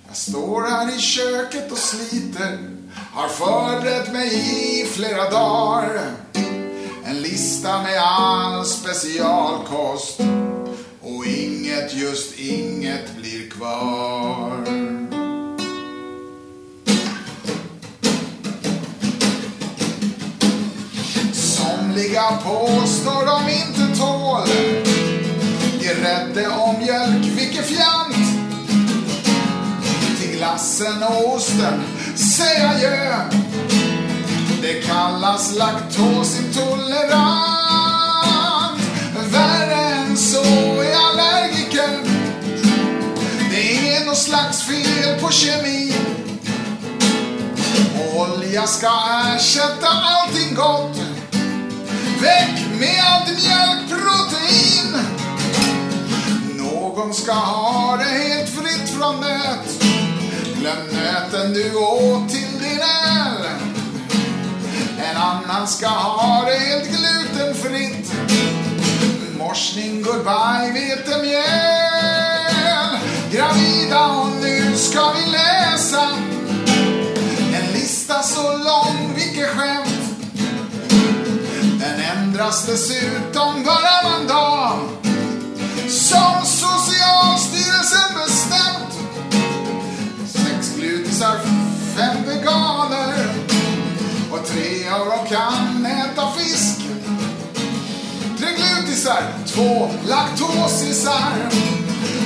Jag står här i köket och sliter, har förberett mig i flera dagar. En lista med all specialkost och inget, just inget blir kvar. Somliga påstår de inte tål grädde och mjölk, vilket fjant. Till glassen och osten, säg adjö. Det kallas laktosintolerant. Värre än så är allergiker. Det är något slags fel på kemin. Olja ska ersätta allting gott. Väck med allt mjölkprotein. Någon ska ha det helt fritt från nöt. Glöm nöten du åt till din öl. En annan ska ha det helt glutenfritt. Morsning, goodbye, vetemjöl. Gravida och nu ska vi läsa en lista så lång, vilket skämt. Den ändras dessutom varannan dag. Som så två laktosisar.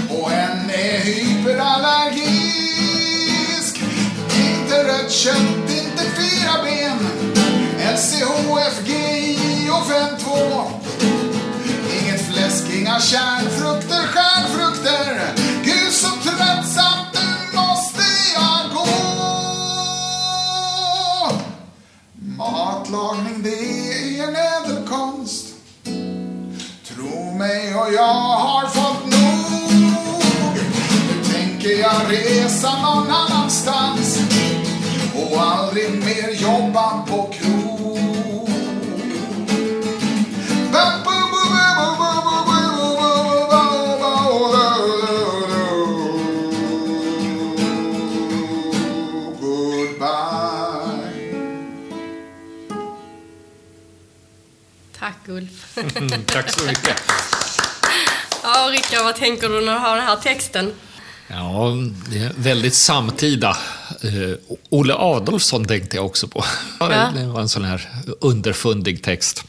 Och en är hyperallergisk. Inte rött kött, inte fyra ben. LCHFGI och 5-2. Inget fläsk, inga kärnfrukter, stjärnfrukter. Gud så tröttsamt, nu måste jag gå. Matlagning, det är en ädelkonst. Mig och jag har fått nog. Nu tänker jag resa någon annanstans och aldrig mer jobba på Ulf. Mm, tack så mycket. ja, Rickard, vad tänker du när du hör den här texten? Ja, det är väldigt samtida. Eh, Olle Adolfsson tänkte jag också på. Ja. Det var en sån här underfundig text.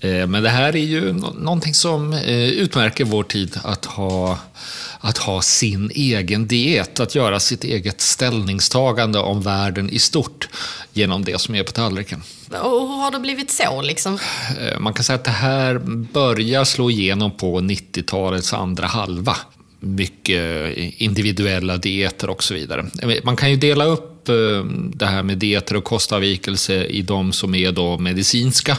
Eh, men det här är ju nå- någonting som eh, utmärker vår tid, att ha, att ha sin egen diet, att göra sitt eget ställningstagande om världen i stort genom det som är på tallriken. Och hur har det blivit så liksom? Eh, Man kan säga att det här börjar slå igenom på 90-talets andra halva. Mycket individuella dieter och så vidare. Man kan ju dela upp det här med dieter och kostavvikelse i de som är då medicinska.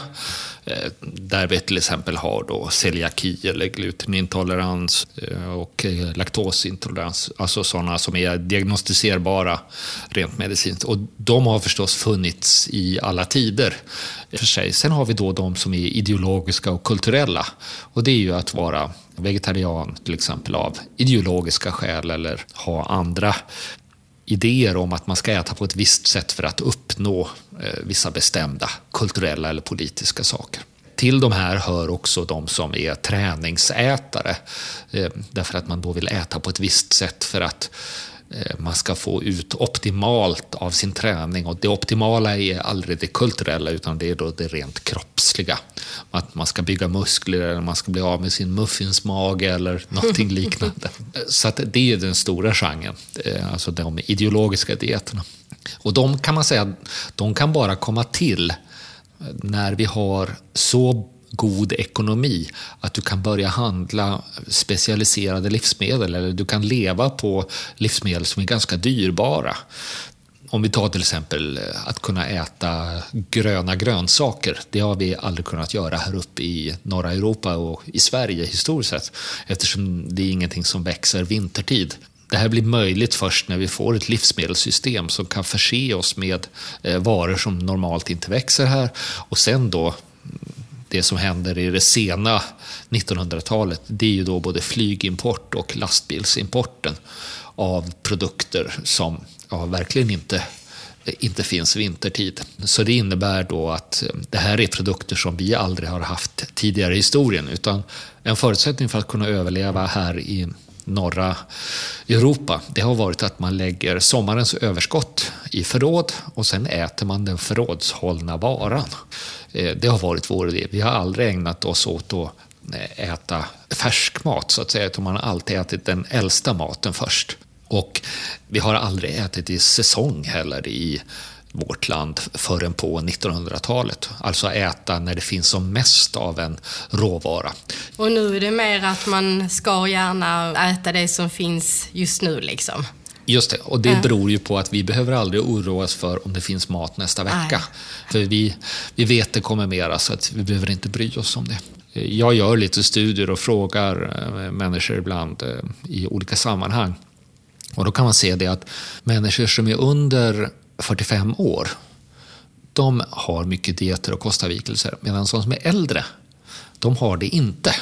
Eh, där vi till exempel har då celiaki eller glutenintolerans eh, och eh, laktosintolerans. Alltså sådana som är diagnostiserbara rent medicinskt. Och de har förstås funnits i alla tider. För sig. Sen har vi då de som är ideologiska och kulturella. Och det är ju att vara vegetarian till exempel av ideologiska skäl eller ha andra idéer om att man ska äta på ett visst sätt för att uppnå eh, vissa bestämda kulturella eller politiska saker. Till de här hör också de som är träningsätare. Eh, därför att man då vill äta på ett visst sätt för att Eh, man ska få ut optimalt av sin träning. Och det optimala är aldrig det kulturella utan det är då det rent kroppsliga. Att man ska bygga muskler eller man ska bli av med sin muffinsmage eller någonting liknande. Så att det är den stora genren, eh, alltså de ideologiska dieterna. Och de kan man säga, de kan bara komma till när vi har så god ekonomi att du kan börja handla specialiserade livsmedel eller du kan leva på livsmedel som är ganska dyrbara. Om vi tar till exempel att kunna äta gröna grönsaker. Det har vi aldrig kunnat göra här uppe i norra Europa och i Sverige historiskt sett eftersom det är ingenting som växer vintertid. Det här blir möjligt först när vi får ett livsmedelssystem som kan förse oss med eh, varor som normalt inte växer här och sen då det som händer i det sena 1900-talet, det är ju då både flygimport och lastbilsimporten av produkter som ja, verkligen inte, inte finns vintertid. Så det innebär då att eh, det här är produkter som vi aldrig har haft tidigare i historien, utan en förutsättning för att kunna överleva här i norra Europa, det har varit att man lägger sommarens överskott i förråd och sen äter man den förrådshållna varan. Eh, det har varit vår idé. Vi har aldrig ägnat oss åt att eh, äta äta färskmat så att säga, utan man har alltid ätit den äldsta maten först. Och vi har aldrig ätit i säsong heller i vårt land förrän på 1900-talet. Alltså äta när det finns som mest av en råvara. Och nu är det mer att man ska gärna äta det som finns just nu liksom? Just det, och det beror ju på att vi behöver aldrig oroa oss för om det finns mat nästa vecka. För vi, vi vet det kommer mera, så att vi behöver inte bry oss om det. Jag gör lite studier och frågar eh, människor ibland eh, i olika sammanhang. Och då kan man se det att människor som är under 45 år, de har mycket dieter och kostavvikelser. Medan de som är äldre, de har det inte.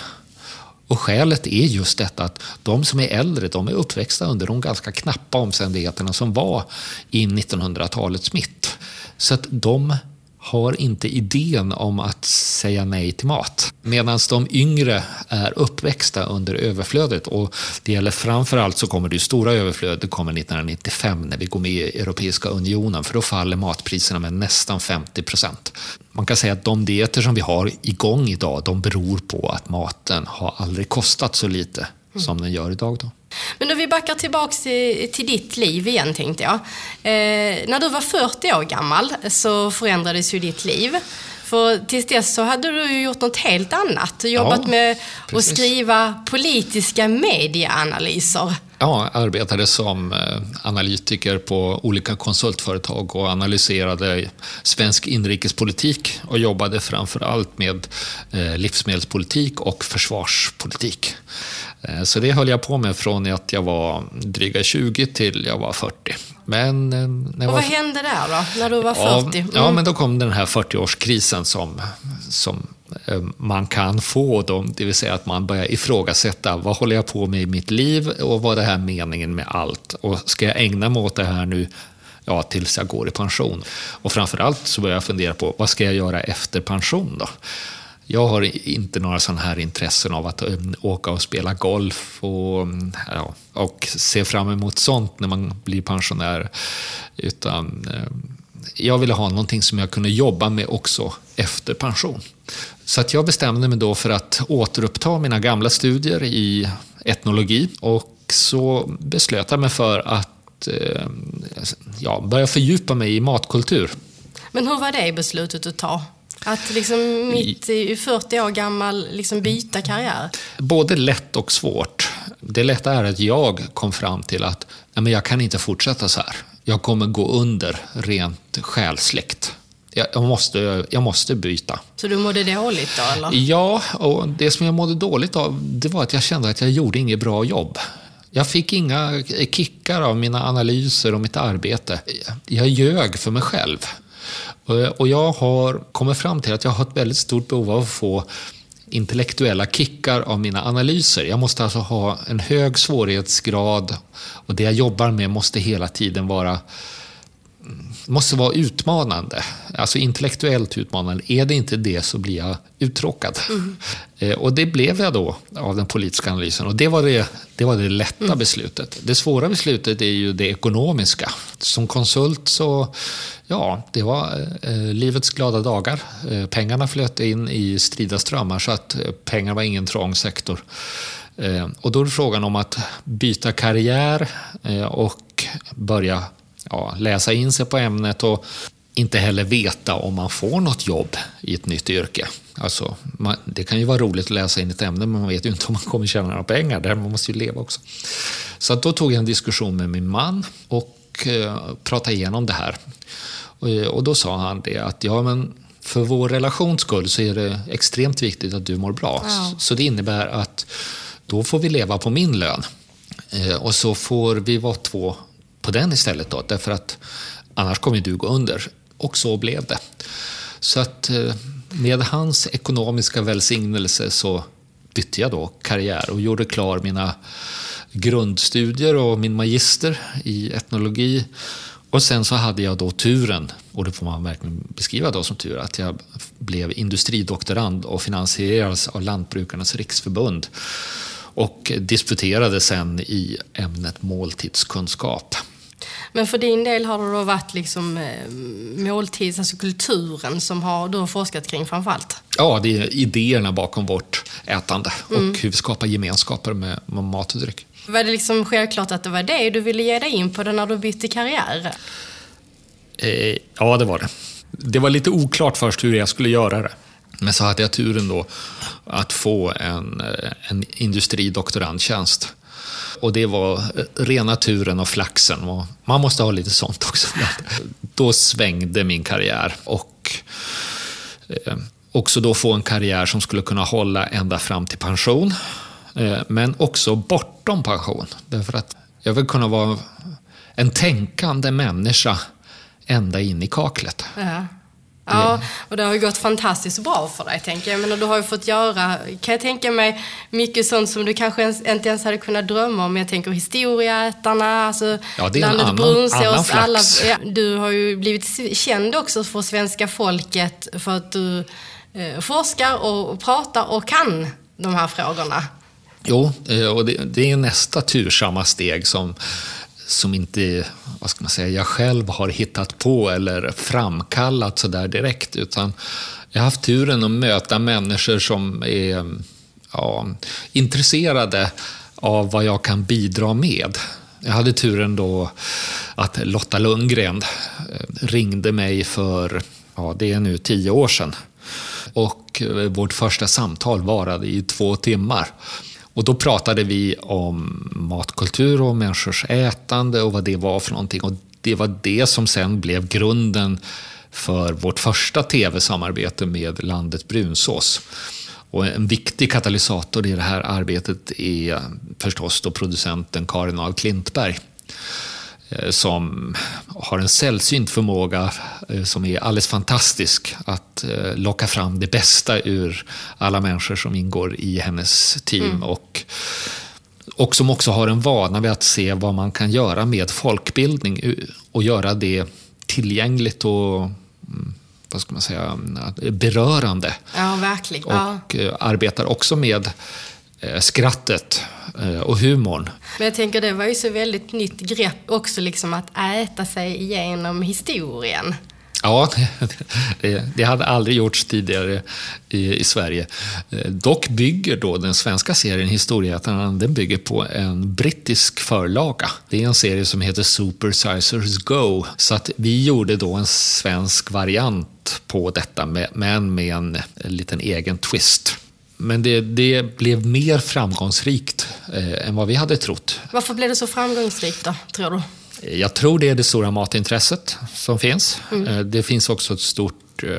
Och skälet är just detta att de som är äldre, de är uppväxta under de ganska knappa omständigheterna som var i 1900-talets mitt. Så att de har inte idén om att säga nej till mat. Medan de yngre är uppväxta under överflödet. Och det gäller framförallt så kommer det stora överflödet, det kommer 1995 när vi går med i Europeiska unionen, för då faller matpriserna med nästan 50 procent. Man kan säga att de dieter som vi har igång idag, de beror på att maten har aldrig kostat så lite som den gör idag. Då. Men om vi backar tillbaks till, ditt liv igen tänkte jag. Eh, när du var 40 år gammal så förändrades ju ditt liv. För tills dess så hade du ju gjort något helt annat. Jobbat ja, med att skriva politiska medieanalyser. Ja, arbetade som eh, analytiker på olika konsultföretag och analyserade svensk inrikespolitik och jobbade framför allt med eh, livsmedelspolitik och försvarspolitik. Eh, så det höll jag på med från att jag var dryga 20 till jag var 40. Men, när och vad var... hände där då, när du var 40? Mm. Ja, men då kom den här 40-årskrisen som, som Eh, man kan få, dem, det vill säga att man börjar ifrågasätta vad håller jag på med i mitt liv och vad är det här meningen med allt? Och ska jag ägna mig åt det här nu ja, tills jag går i pension? Och framförallt så börjar jag fundera på vad ska jag göra efter pension då? Jag har inte några sådana här intressen av att eh, åka och spela golf och, mm, ja, och se fram emot sånt när man blir pensionär. Utan eh, jag ville ha någonting som jag kunde jobba med också efter pension. Så att jag bestämde mig då för att återuppta mina gamla studier i etnologi och så beslöt jag mig för att ja, börja fördjupa mig i matkultur. Men hur var det beslutet att ta? Att liksom mitt i 40 år gammal liksom byta karriär? Både lätt och svårt. Det lätta är att jag kom fram till att nej, men jag kan inte fortsätta så här. Jag kommer gå under rent själsligt. Jag, måste, jag måste byta. Så du mådde dåligt då? Eller? Ja, och det som jag mådde dåligt av det var att jag kände att jag gjorde inget bra jobb. Jag fick inga kickar av mina analyser och mitt arbete. Jag ljög för mig själv. Och jag har kommit fram till att jag har ett väldigt stort behov av att få intellektuella kickar av mina analyser. Jag måste alltså ha en hög svårighetsgrad och det jag jobbar med måste hela tiden vara måste vara utmanande, alltså intellektuellt utmanande. Är det inte det så blir jag uttråkad. Mm. Och det blev jag då av den politiska analysen och det var det, det, var det lätta mm. beslutet. Det svåra beslutet är ju det ekonomiska. Som konsult så, ja, det var eh, livets glada dagar. Eh, pengarna flöt in i strida strömmar så att eh, pengar var ingen trång sektor. Eh, och då är det frågan om att byta karriär eh, och börja ja, läsa in sig på ämnet och inte heller veta om man får något jobb i ett nytt yrke. Alltså, man, det kan ju vara roligt att läsa in ett ämne, men man vet ju inte om man kommer tjäna några pengar där. Man måste ju leva också. Så då tog jag en diskussion med min man och eh, pratade igenom det här. Och, och, då sa han det att ja, men för vår relations skull så är det extremt viktigt att du mår bra. Ja. Så det innebär att då får vi leva på min lön. Eh, och så får vi vara två på den istället då, därför att annars kommer du gå under. Och så blev det. Så att eh, med hans ekonomiska välsignelse så bytte jag då karriär och gjorde klar mina grundstudier och min magister i etnologi. Och sen så hade jag då turen, och det får man verkligen beskriva då som tur, att jag blev industridoktorand och finansierades av Lantbrukarnas riksförbund och disputerade sen i ämnet måltidskunskap. Men för din del har det då varit liksom eh, måltids, alltså kulturen som har, du har forskat kring framförallt? Ja, det är idéerna bakom vårt ätande och hur vi skapar gemenskaper med, med mat och dryck. Var det liksom självklart att det var det du ville ge dig in på det när du bytte karriär? Eh, ja, det var det. Det var lite oklart först hur jag skulle göra det. Men så hade jag turen då att få en, eh, en industridoktorandtjänst. Och det var eh, rena turen och flaxen. Och man måste ha lite sånt också. Då svängde min karriär. Och eh, också då få en karriär som skulle kunna hålla ända fram till pension. Eh, men också bortom pension. Därför att jag vill kunna vara en tänkande människa ända in i kaklet. Ja. Ja, och det har ju gått fantastiskt bra för dig, tänker jag. Men du har ju fått göra, kan jag tänka mig, mycket sånt som du kanske ens, inte ens hade kunnat drömma om. Jag tänker historieätarna, alltså Ja, det är landet Brunsås, alla, ja, Du har ju blivit känd också för svenska folket för att du eh, forskar och, och pratar och kan de här frågorna. Jo, eh, och det, det är nästa tursamma steg som, som inte vad ska man säga, jag själv har hittat på eller framkallat så där direkt. Utan jag har haft turen att möta människor som är ja, intresserade av vad jag kan bidra med. Jag hade turen då att Lotta Lundgren eh, ringde mig för, ja det är nu tio år sedan. Och eh, vårt första samtal varade i två timmar. Och då pratade vi om matkultur och människors ätande och vad det var för någonting. Och det var det som sen blev grunden för vårt första tv-samarbete med landet Brunsås. Och en viktig katalysator i det här arbetet är förstås då producenten Karin af Klintberg som har en sällsynt förmåga eh, som är alldeles fantastisk att eh, locka fram det bästa ur alla människor som ingår i hennes team. Och, och som också har en vana vid att se vad man kan göra med folkbildning eh, och göra det tillgängligt och mm, vad ska man säga, berörande. Ja, verkligen. Ja. Och eh, arbetar också med eh, skrattet eh, och humorn. Men jag tänker det var ju så väldigt nytt grepp också, liksom att äta sig igenom historien. Ja, det, det hade aldrig gjorts tidigare i, i Sverige. Eh, Dock bygger då den svenska serien Historieätarna, den bygger på en brittisk förlaga. Det är en serie som heter Super Sizers Go. Så att vi gjorde då en svensk variant på detta, med, men med en, en liten egen twist. Men det, det blev mer framgångsrikt eh, än vad vi hade trott. Varför blev det så framgångsrikt då, tror du? Jag tror det är det stora matintresset som finns. Eh, Det finns också ett stort eh,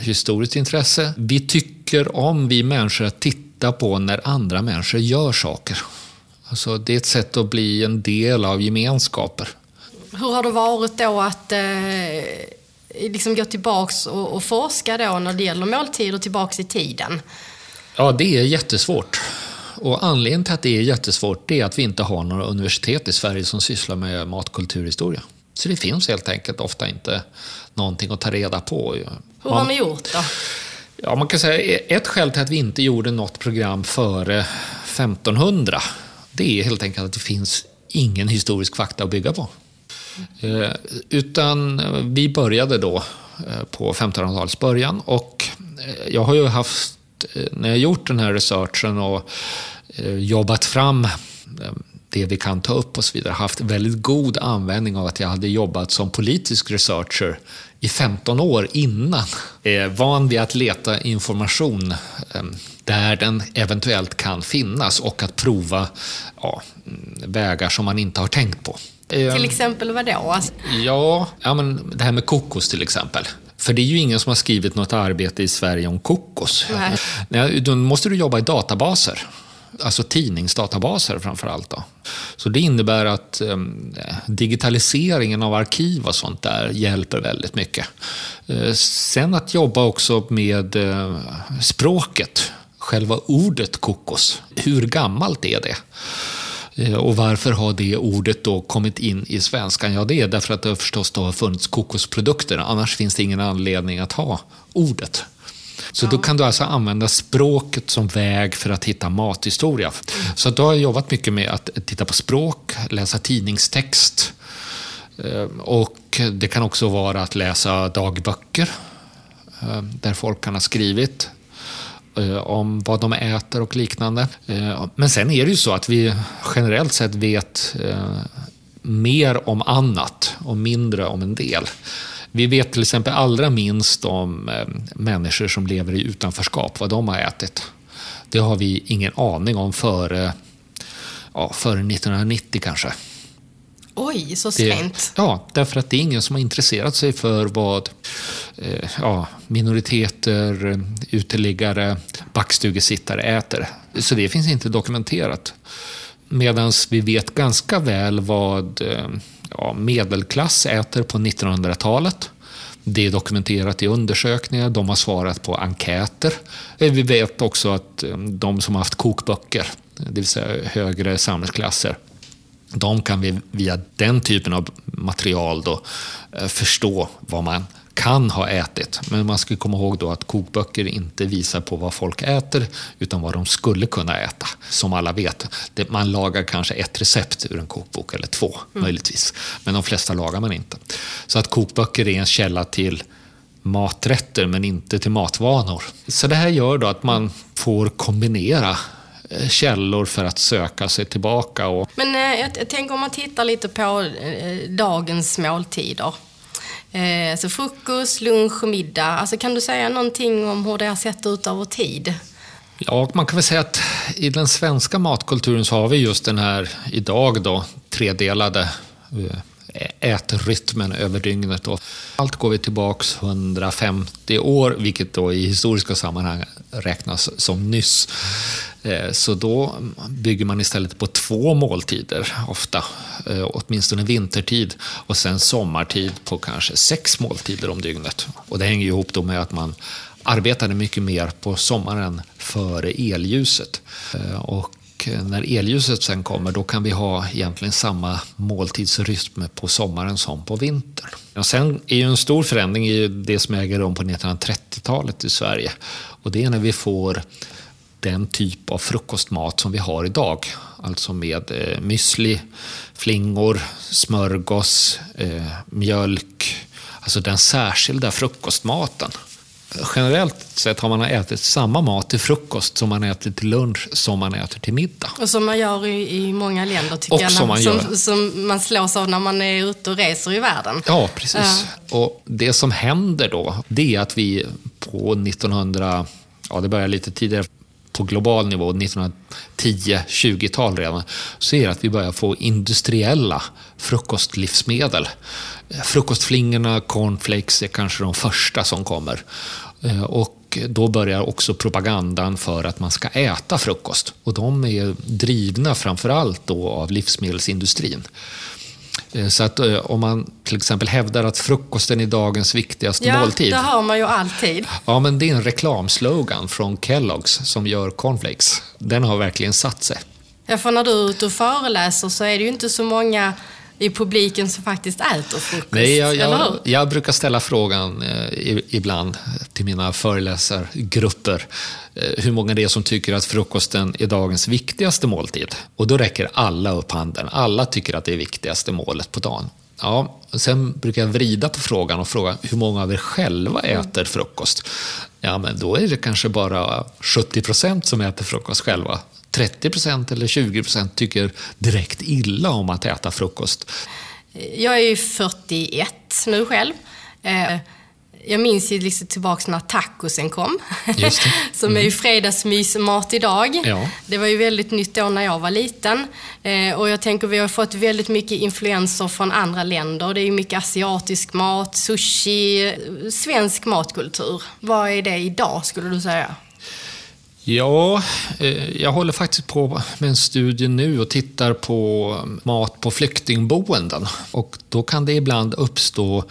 historiskt intresse. Vi tycker om, vi människor, att titta på när andra människor gör saker. Alltså, det är ett sätt att bli en del av gemenskaper. Hur har det varit då att eh, liksom gå tillbaks och, och forska då när det gäller måltider tillbaks i tiden? Ja, det är jättesvårt. Och anledningen till att det är jättesvårt det är att vi inte har några universitet i Sverige som sysslar med matkulturhistoria. Så det finns helt enkelt ofta inte någonting att ta reda på. Hur har ni gjort då? Ja, man kan säga ett skäl till att vi inte gjorde något program före 1500 det är helt enkelt att det finns ingen historisk fakta att bygga på. Eh, utan vi började då eh, på 1500-talets början och eh, jag har ju haft, eh, när jag gjort den här researchen och eh, jobbat fram eh, det vi kan ta upp och så vidare, haft väldigt god användning av att jag hade jobbat som politisk researcher i 15 år innan. Eh, van vid att leta information där den eventuellt kan finnas och att prova ja, vägar som man inte har tänkt på. Till exempel vad då? Alltså, Ja, ja men det här med kokos till exempel. För det är ju ingen som har skrivit något arbete i Sverige om kokos. Nej. Nej, då måste du jobba i databaser. Alltså tidningsdatabaser framför allt. Då. Så det innebär att eh, digitaliseringen av arkiv och sånt där hjälper väldigt mycket. Eh, sen att jobba också med eh, språket, själva ordet kokos. Hur gammalt är det? Eh, Och varför har det ordet då kommit in i svenskan? Ja, det är därför att det förstås då har funnits kokosprodukter. Annars finns det ingen anledning att ha ordet. Så då kan du alltså använda språket som väg för att hitta mathistoria. Så då har jag jobbat mycket med att titta på språk, läsa tidningstext, Eh, och det kan också vara att läsa dagböcker eh, där folk kan ha skrivit Eh, om vad de äter och liknande. Eh, men sen är det ju så att vi generellt sett vet eh, mer om annat och mindre om en del. Vi vet till exempel allra minst om människor som lever i utanförskap, vad de har ätit. Det har vi ingen aning om före, ja, före 1990 kanske. Oj, så sent? ja, därför att det är ingen som har intresserat sig för vad eh, ja, minoriteter, uteliggare, backstugesittare äter. Så det finns inte dokumenterat. Medan vi vet ganska väl vad eh, ja, medelklass äter på 1900-talet. Det är dokumenterat i undersökningar, de har svarat på enkäter. Eh, vi vet också att eh, de som har haft kokböcker, det vill säga högre samhällsklasser, de kan vi via den typen av material då eh, förstå vad man kan ha ätit. Men man ska komma ihåg då att kokböcker inte visar på vad folk äter utan vad de skulle kunna äta. Som alla vet, man lagar kanske ett recept ur en kokbok eller två mm. möjligtvis. Men de flesta lagar man inte. Så att kokböcker är en källa till maträtter men inte till matvanor. Så det här gör då att man får kombinera källor för att söka sig tillbaka. Och... Men eh, jag, jag tänker om man tittar lite på eh, dagens måltider. Eh, så frukost, lunch och middag. Alltså, kan du säga någonting om hur det har sett ut över tid? Ja, man kan väl säga att i den svenska matkulturen så har vi just den här idag då tredelade eh, ätrytmen över dygnet. Och allt går vi tillbaks 150 år, vilket då i historiska sammanhang räknas som nyss. Eh, så då bygger man istället på två måltider ofta, eh, åtminstone vintertid och sen sommartid på kanske sex måltider om dygnet. Och det hänger ihop då med att man arbetade mycket mer på sommaren före elljuset. Eh, och och när elljuset sen kommer då kan vi ha egentligen samma måltidsrytm på sommaren som på vintern. Och sen är ju en stor förändring i det som äger rum på 1930-talet i Sverige. Och det är när vi får den typ av frukostmat som vi har idag. Alltså med eh, müsli, flingor, smörgås, eh, mjölk. Alltså den särskilda frukostmaten. Generellt sett har man ätit samma mat till frukost som man äter till lunch som man äter till middag. Och som man gör i, i många länder tycker och jag. Som man, som, som, man slås av när man är ute och reser i världen. Ja, precis. Ja. Och det som händer då, det är att vi på 1900, ja det börjar lite tidigare, på global nivå, 1910-20-tal redan, så är det att vi börjar få industriella frukostlivsmedel. Frukostflingorna, cornflakes är kanske de första som kommer. Eh, och då börjar också propagandan för att man ska äta frukost. Och de är drivna framförallt då av livsmedelsindustrin. Eh, så att eh, om man till exempel hävdar att frukosten är dagens viktigaste ja, måltid. Ja, det har man ju alltid. Ja, men det är en reklamslogan från Kellogg's som gör cornflakes. Den har verkligen satt sig. Ja, för när du är ute och föreläser så är det ju inte så många i publiken som faktiskt äter frukost, Nej, jag, jag, jag brukar ställa frågan eh, ibland till mina föreläsargrupper eh, hur många det är som tycker att frukosten är dagens viktigaste måltid. Och då räcker alla upp handen. Alla tycker att det är viktigaste målet på dagen. Ja, sen brukar jag vrida på frågan och fråga hur många av er själva äter frukost? Ja, men då är det kanske bara 70 procent som äter frukost själva. 30 procent eller 20 procent tycker direkt illa om att äta frukost. Jag är ju 41 nu själv. Eh, jag minns ju liksom tillbaka när tacosen kom. Just det. Som är ju mm. fredagsmysmat idag. Ja. Det var ju väldigt nytt då när jag var liten. Eh, och jag tänker vi har fått väldigt mycket influenser från andra länder. Det är ju mycket asiatisk mat, sushi, svensk matkultur. Vad är det idag skulle du säga? Ja, eh, jag håller faktiskt på med en studie nu och tittar på mat på flyktingboenden. Och då kan det ibland uppstå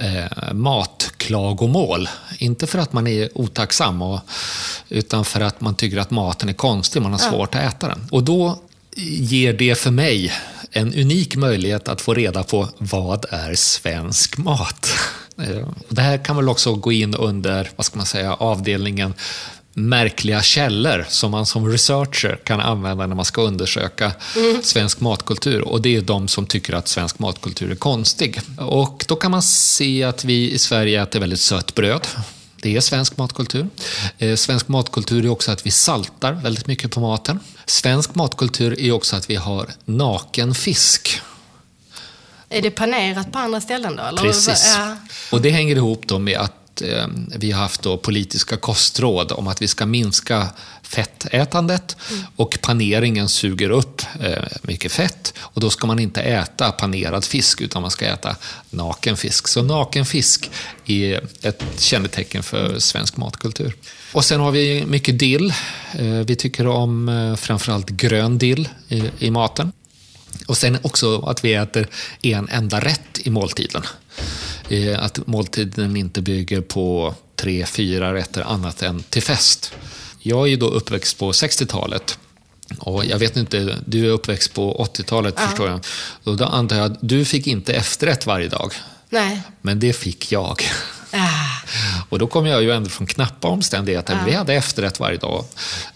eh, matklagomål. Inte för att man är otacksam, och, utan för att man tycker att maten är konstig, man har svårt att äta den. Och då ger det för mig en unik möjlighet att få reda på vad är svensk mat? Eh, det här kan väl också gå in under vad ska man säga, avdelningen märkliga källor som man som researcher kan använda när man ska undersöka mm. svensk matkultur. Och det är de som tycker att svensk matkultur är konstig. Och då kan man se att vi i Sverige äter väldigt sött bröd. Det är svensk matkultur. Eh, svensk matkultur är också att vi saltar väldigt mycket på maten. Svensk matkultur är också att vi har naken fisk. Är det panerat på andra ställen då? Eller? Precis. Ja. Och det hänger ihop då med att eh, vi har haft då politiska kostråd om att vi ska minska fettätandet mm. och paneringen suger upp eh, mycket fett och då ska man inte äta panerad fisk utan man ska äta naken fisk. Så naken fisk är ett kännetecken för svensk matkultur. Och sen har vi mycket dill. Eh, vi tycker om eh, framförallt grön dill i, i maten. Och sen också att vi äter en enda rätt i måltiden. Att måltiden inte bygger på tre, fyra rätter annat än till fest. Jag är ju då uppväxt på 60-talet. Och jag vet inte, du är uppväxt på 80-talet ja. förstår jag. Och då antar jag att du fick inte efterrätt varje dag. Nej. Men det fick jag. Ah. Och då kom jag ju ändå från knappa omständigheter. Ah. Vi hade efterrätt varje dag.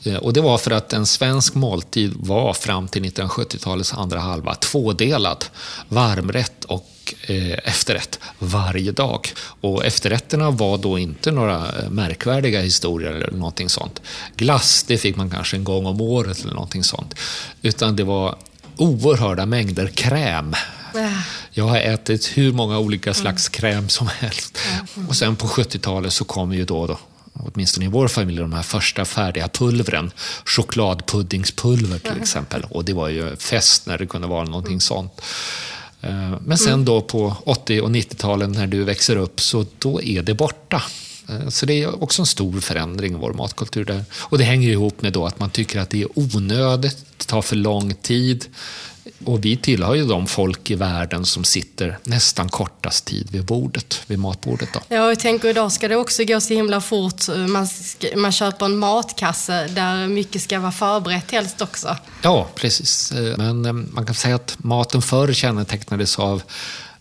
Eh, och det var för att en svensk måltid var fram till 1970-talets andra halva tvådelad. Varmrätt och eh, efterrätt varje dag. Och efterrätterna var då inte några eh, märkvärdiga historier eller någonting sånt. Glass, det fick man kanske en gång om året eller någonting sånt. Utan det var oerhörda mängder kräm. Jag har ätit hur många olika slags kräm som helst. Och sen på 70-talet så kom ju då, då åtminstone i vår familj, de här första färdiga pulvren. Chokladpuddingspulver till exempel. Och det var ju fest när det kunde vara någonting sånt. Eh, men sen mm. då på 80 och 90-talen när du växer upp, så då är det borta. Eh, så det är också en stor förändring i vår matkultur där. Och det hänger ihop med då att man tycker att det är onödigt, det tar för lång tid. Och vi tillhör ju de folk i världen som sitter nästan kortast tid vid bordet, vid matbordet. Då. Ja, jag tänker idag ska det också gå så himla fort. Man, man köper en matkasse där mycket ska vara förberett helst också. Ja, precis. Men eh, man kan säga att maten förr kännetecknades av,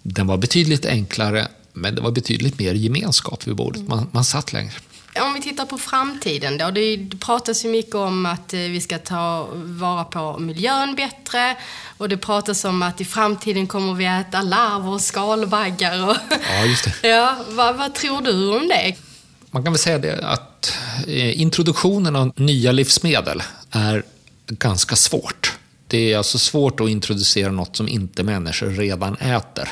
den var betydligt enklare, men det var betydligt mer gemenskap vid bordet. Man, man satt längre. Om vi tittar på framtiden då. Det pratas ju mycket om att eh, vi ska ta vara på miljön bättre. Och det pratas om att i framtiden kommer vi äta larver och skalbaggar. Och ja, just det. Ja, vad, vad tror du om det? Man kan väl säga det att eh, introduktionen av nya livsmedel är ganska svårt. Det är alltså svårt att introducera något som inte människor redan äter.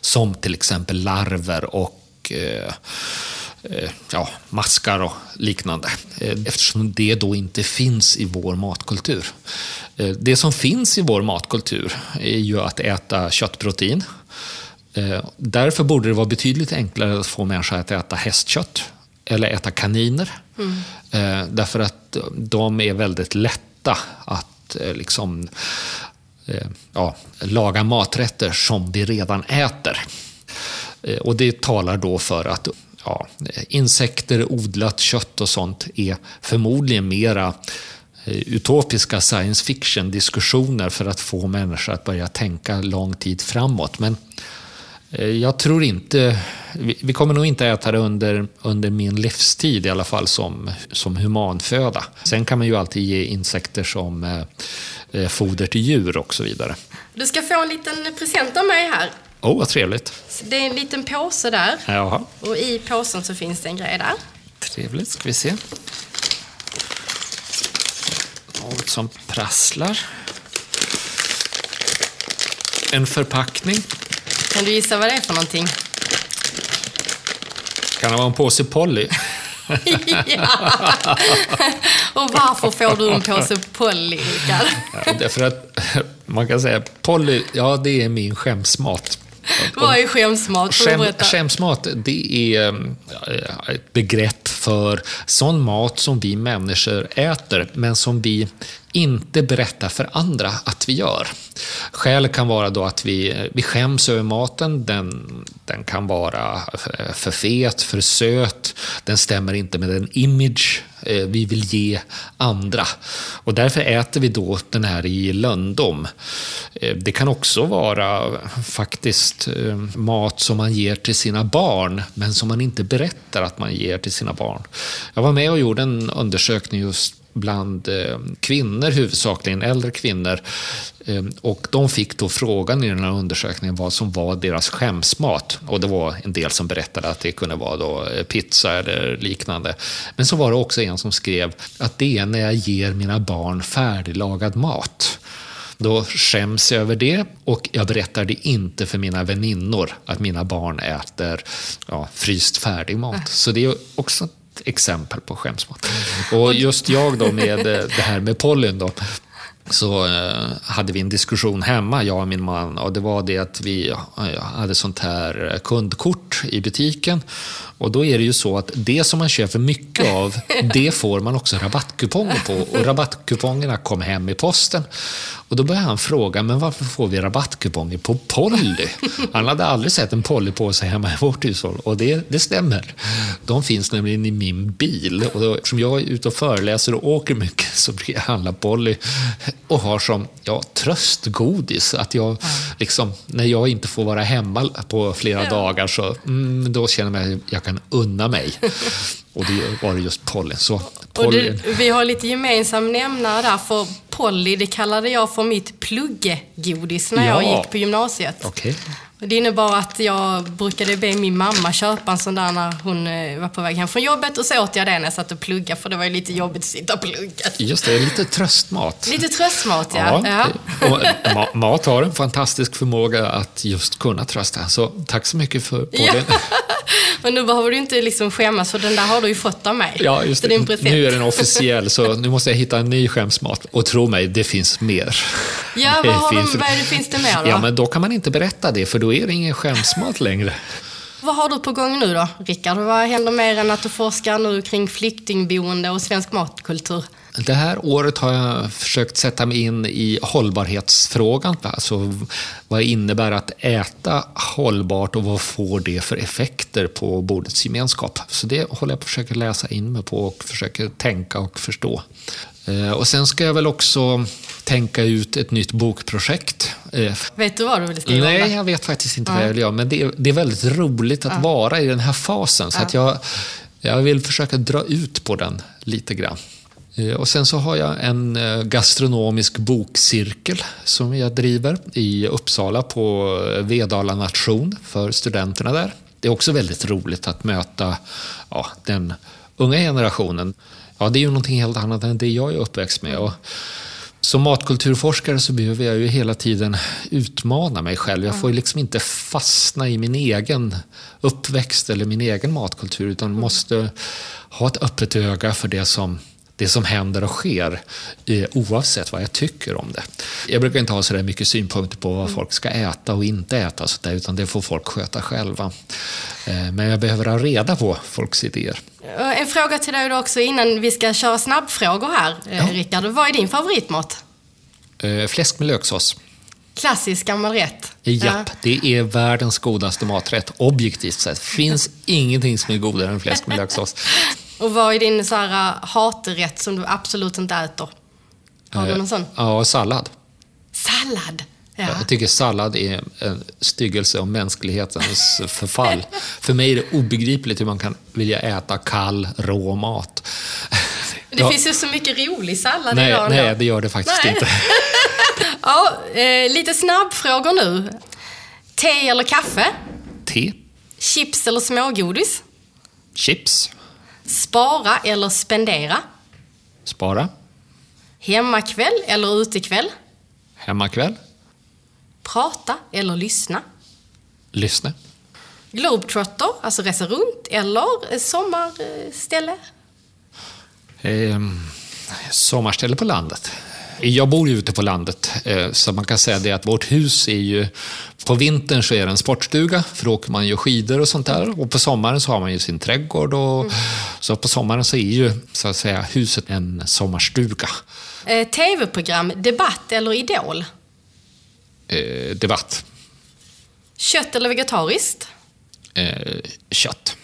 Som till exempel larver och eh, Eh, ja, maskar och liknande. Eh, eftersom det då inte finns i vår matkultur. Eh, det som finns i vår matkultur är ju att äta köttprotein. Därför borde det vara betydligt enklare att få människor att äta hästkött eller äta kaniner. Mm. Därför att de är väldigt lätta att liksom, ja, laga maträtter som vi redan äter. Och det talar då för att ja, insekter, odlat kött och sånt är förmodligen mera eh, utopiska science fiction-diskussioner för att få människor att börja tänka lång tid framåt. Men eh, jag tror inte, vi kommer nog inte äta det under, under min livstid i alla fall som, som humanföda. Sen kan man ju alltid ge insekter som eh, eh foder till djur och så vidare. Du ska få en liten present av mig här. Oh, vad trevligt. Det är en liten påse där. Jaha. Och i påsen så finns det en grej där. Trevligt, ska vi se. Något som prasslar. En förpackning. Kan du gissa vad det är för någonting? Kan det vara en påse Polly? ja. Och varför får du en påse Polly, Rickard? Därför att man kan säga Polly, ja det är min skämsmat. Vad är skämsmat? Skäm, skämsmat, det är eh, ett begrepp för sån mat som vi människor äter, men som vi inte berätta för andra att vi gör. Skälet kan vara då att vi, vi skäms över maten, den, den kan vara för fet, för söt, den stämmer inte med den image eh, vi vill ge andra. Och därför äter vi då den här i löndom. Eh, det kan också vara faktiskt eh, mat som man ger till sina barn, men som man inte berättar att man ger till sina barn. Jag var med och gjorde en undersökning just bland eh, kvinnor, huvudsakligen äldre kvinnor. Eh, och de fick då frågan i den här undersökningen vad som var deras skämsmat. Och det var en del som berättade att det kunde vara då eh, pizza eller liknande. Men så var det också en som skrev att det är när jag ger mina barn färdiglagad mat. Då skäms jag över det och jag berättar det inte för mina väninnor att mina barn äter ja, fryst färdig mat. Så det är också exempel på skämsmat. Och just jag då med eh, det här med Pollyn då, så eh, hade vi en diskussion hemma, jag och min man. Och det var det att vi eh, hade sånt här kundkort i butiken. Och då är det ju så att det som man köper mycket av, det får man också rabattkuponger på. Och rabattkupongerna kom hem i posten. Och då började han fråga, men varför får vi rabattkuponger på Polly? Han hade aldrig sett en Polly-påse hemma i vårt hushåll. Och det, det stämmer. De finns nämligen i min bil. Och då, eftersom jag är ute och föreläser och åker mycket så brukar jag handla Polly och har som ja, tröstgodis. Att jag, liksom, när jag inte får vara hemma på flera dagar så mm, då känner jag att jag kan unna mig. Och det var just Polly. Så, Polly. Och du, vi har lite gemensam nämnare där, för Polly, det kallade jag för mitt pluggegodis när ja. jag gick på gymnasiet. Okay. Det innebar att jag brukade be min mamma köpa en sån där när hon eh, var på väg hem från jobbet och så åt jag det när jag satt och pluggade för det var ju lite jobbigt att sitta och plugga. Just det, lite tröstmat. Lite tröstmat, ja. ja, ja. Och ma mat har en fantastisk förmåga att just kunna trösta. Så tack så mycket för på ja. Men nu behöver du inte liksom skämmas för den där har du ju fått av mig. Ja, just det. Nu är den officiell så nu måste jag hitta en ny skämsmat. Och tro mig, det finns mer. Ja, vad, har finns... De, vad finns det mer då? Ja, men då kan man inte berätta det för då är det ingen skämsmat längre. Vad har du på gång nu då, Rickard? Vad händer mer än att du forskar nu kring flyktingboende och svensk matkultur? Det här året har jag försökt sätta mig in i hållbarhetsfrågan. Alltså, vad innebär att äta hållbart och vad får det för effekter på bordets gemenskap? Så det håller jag på att försöka läsa in mig på och försöker tänka och förstå. Eh, och sen ska jag väl också tänka ut ett nytt bokprojekt. Eh, vet du vad du vill skriva Nej, jag vet faktiskt inte ja. vad jag vill göra. Men det är, det är väldigt roligt att ja. vara i den här fasen. Så ja. att jag, jag vill försöka dra ut på den lite grann. Eh, och sen så har jag en eh, gastronomisk bokcirkel som jag driver i Uppsala på eh, Vedala nation för studenterna där. Det är också väldigt roligt att möta ja, den unga generationen ja, det är ju någonting helt annat än det jag är uppväxt med. Och som matkulturforskare så behöver jag ju hela tiden utmana mig själv. Jag får ju liksom inte fastna i min egen uppväxt eller min egen matkultur utan måste ha ett öppet öga för det som det som händer och sker eh, oavsett vad jag tycker om det. Jag brukar inte ha så mycket synpunkter på vad folk ska äta och inte äta så där, utan det får folk sköta själva. Eh, men jag behöver ha reda på folks idéer. Eh, en fråga till dig också innan vi ska köra snabbfrågor här, ja. Rickard. Vad är din favoritmat? Fläsk med löksås. Klassisk gammal rätt. Japp, ja. det är världens godaste maträtt, objektivt sett. Finns ingenting som är godare än fläsk med löksås. Och vad är din så här, uh, haträtt som du absolut inte äter? Har du eh, någon sån? Ja, sallad. Sallad? Ja. Jag tycker sallad är en styggelse om mänsklighetens förfall. För mig är det obegripligt hur man kan vilja äta kall, rå mat. Det ja. finns ju så mycket rolig sallad nej, idag. Nej, det gör det faktiskt nej. inte. ja, eh, lite snabbfrågor nu. Te eller kaffe? Te. Chips eller smågodis? Chips. Spara eller spendera? Spara. Hemmakväll eller utekväll? Hemmakväll. Prata eller lyssna? Lyssna. Globetrotter, alltså resa runt, eller sommarställe? Eh, sommarställe på landet. Jag bor ju ute på landet, eh, så man kan säga det att vårt hus är ju... På vintern så är det en sportstuga, för då åker man ju skidor och sånt där. Och på sommaren så har man ju sin trädgård. Och, mm. Så på sommaren så är ju så att säga, huset en sommarstuga. Eh, Tv-program, Debatt eller Idol? Eh, debatt. Kött eller vegetariskt? Eh, kött.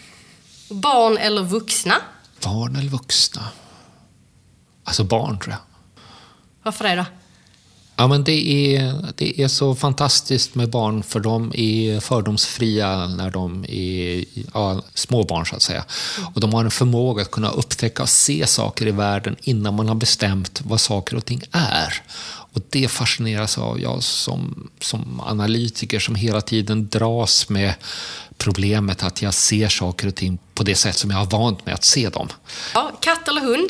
Barn eller vuxna? Barn eller vuxna? Alltså barn, tror jag. Varför det då? Ja, men det är, det är så fantastiskt med barn för de är fördomsfria när de är ja, småbarn så att säga. Och de har en förmåga att kunna upptäcka och se saker i världen innan man har bestämt vad saker och ting är. Och det fascineras av jag som, som analytiker som hela tiden dras med problemet att jag ser saker och ting på det sätt som jag har vant mig att se dem. Ja, katt eller hund?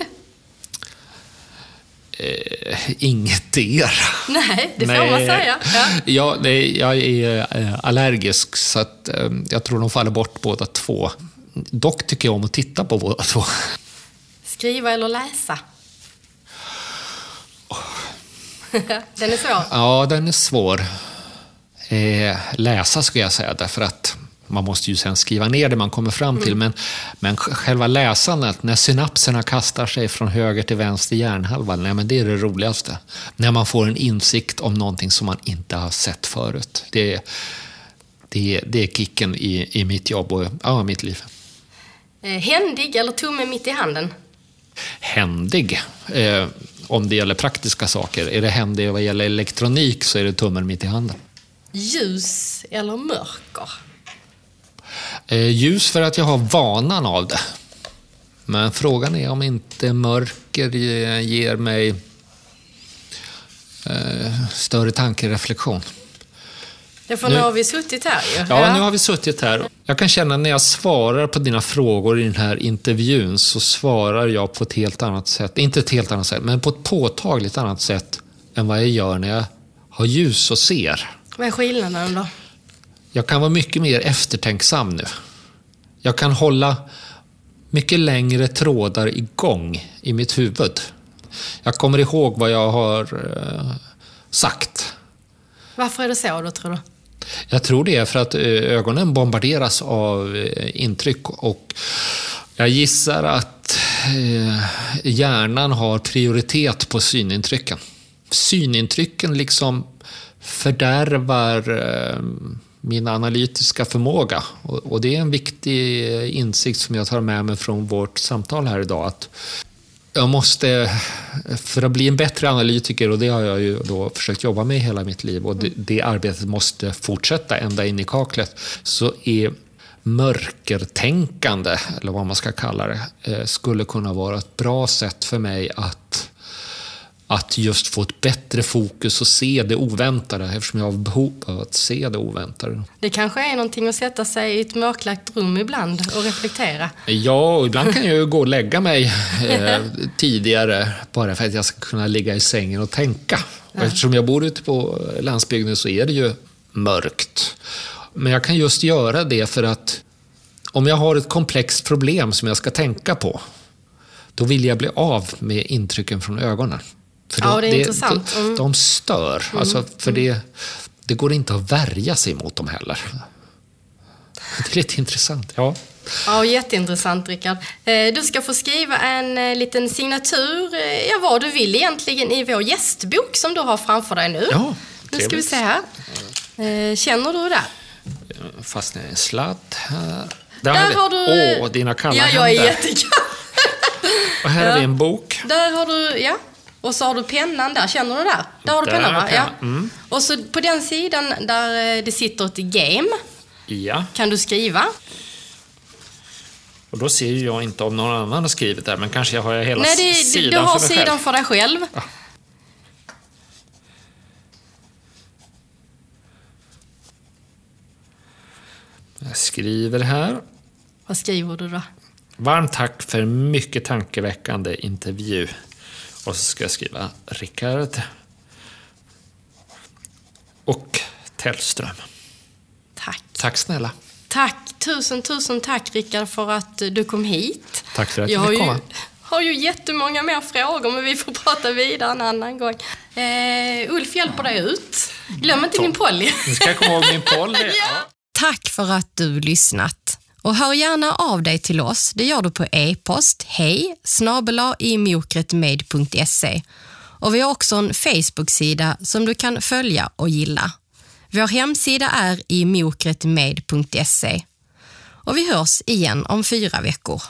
Eh, inget der. Nej, det får man säga. Ja. Ja, nej, jag är eh, allergisk så att, eh, jag tror de faller bort båda två. Dock tycker jag om att titta på båda två. Skriva eller läsa? Den är svår. Ja, den är svår. Eh, läsa skulle jag säga, därför att man måste ju sen skriva ner det man kommer fram till. Men, men själva läsandet, när synapserna kastar sig från höger till vänster hjärnhalvan, nej, men det är det roligaste. När man får en insikt om någonting som man inte har sett förut. Det, det, det är kicken i, i mitt jobb och ja, mitt liv. Eh, händig eller tumme mitt i handen? Händig, eh, om det gäller praktiska saker. Är det händig vad gäller elektronik så är det tummen mitt i handen. Ljus eller mörker? Eh, ljus för att jag har vanan av det. Men frågan är om inte mörker ge- ger mig eh, större tankereflektion. Ja, för Nu- nu har vi suttit här ju. Ja, nu har vi suttit här. Jag kan känna när jag svarar på dina frågor i den här intervjun så svarar jag på ett helt annat sätt. Inte ett helt annat sätt, men på ett påtagligt annat sätt än vad jag gör när jag har ljus och ser. Vad är skillnaden då? Jag kan vara mycket mer eftertänksam nu. Jag kan hålla mycket längre trådar igång i mitt huvud. Jag kommer ihåg vad jag har eh, sagt. Varför är det så då, tror du? Jag tror det är för att eh, ögonen bombarderas av eh, intryck och jag gissar att hjärnan har prioritet på synintrycken. Synintrycken liksom fördärvar min analytiska förmåga. Och, det är en viktig insikt som jag tar med mig från vårt samtal här idag. Att jag måste, för att bli en bättre analytiker, och det har jag ju då försökt jobba med hela mitt liv, och det, det arbetet måste fortsätta ända in i kaklet, så är mörkertänkande, eller vad man ska kalla det, eh, skulle kunna vara ett bra sätt för mig att att just få ett bättre fokus och se det oväntade eftersom jag har behov av att se det oväntade. Det kanske är någonting att sätta sig i ett mörklagt rum ibland och reflektera. Ja, och ibland kan jag ju gå och lägga mig eh, tidigare bara för att jag ska kunna ligga i sängen och tänka. Och eftersom jag bor ute på landsbygden så är det ju mörkt. Men jag kan just göra det för att om jag har ett komplext problem som jag ska tänka på, då vill jag bli av med intrycken från ögonen. För Ja, det är intressant. De, Mm. de stör. Alltså, för det, det går inte att värja sig mot dem heller. Det är lite intressant. Ja. Ja, jätteintressant Rickard. Eh, Du ska få skriva en eh, liten signatur, eh, ja vad du vill egentligen, i vår gästbok som du har framför dig nu. Ja, Nu ska vi trevligt. se här. Känner du det? Fastnar i en sladd här. Där, Där har du... Åh, dina kalla Ja, jag är händer. jättekall. Och här Ja. vi en bok. Där har du, ja. Och så har du pennan där, känner du där? Där har du Där pennan va? jag Ja. mm. Och så på den sidan där eh, det sitter ett game Ja, kan du skriva. och då ser jag inte om någon annan har skrivit där, men kanske jag har hela Nej, det, sidan du har för sidan själv. för dig själv. Jag skriver här. Vad skriver du då? Varmt tack för en mycket tankeväckande intervju. Och så ska jag skriva Rickard och Tellström. Tack. Tack snälla. Tack, tusen, tusen tack Rickard för att du kom hit. Tack för att jag jag har fick ju, komma. har ju jättemånga mer frågor men vi får prata vidare en annan gång. Eh, Ulf hjälper dig ut. Glöm inte din Polly. Nu ska jag komma ihåg min poly. ja. Tack för att du lyssnat. Och hör gärna av dig till oss. Det gör du på e-post hej snabela Och vi har också en Facebook-sida som du kan följa och gilla. Vår hemsida är imokretmed.se. Och vi hörs igen om fyra veckor.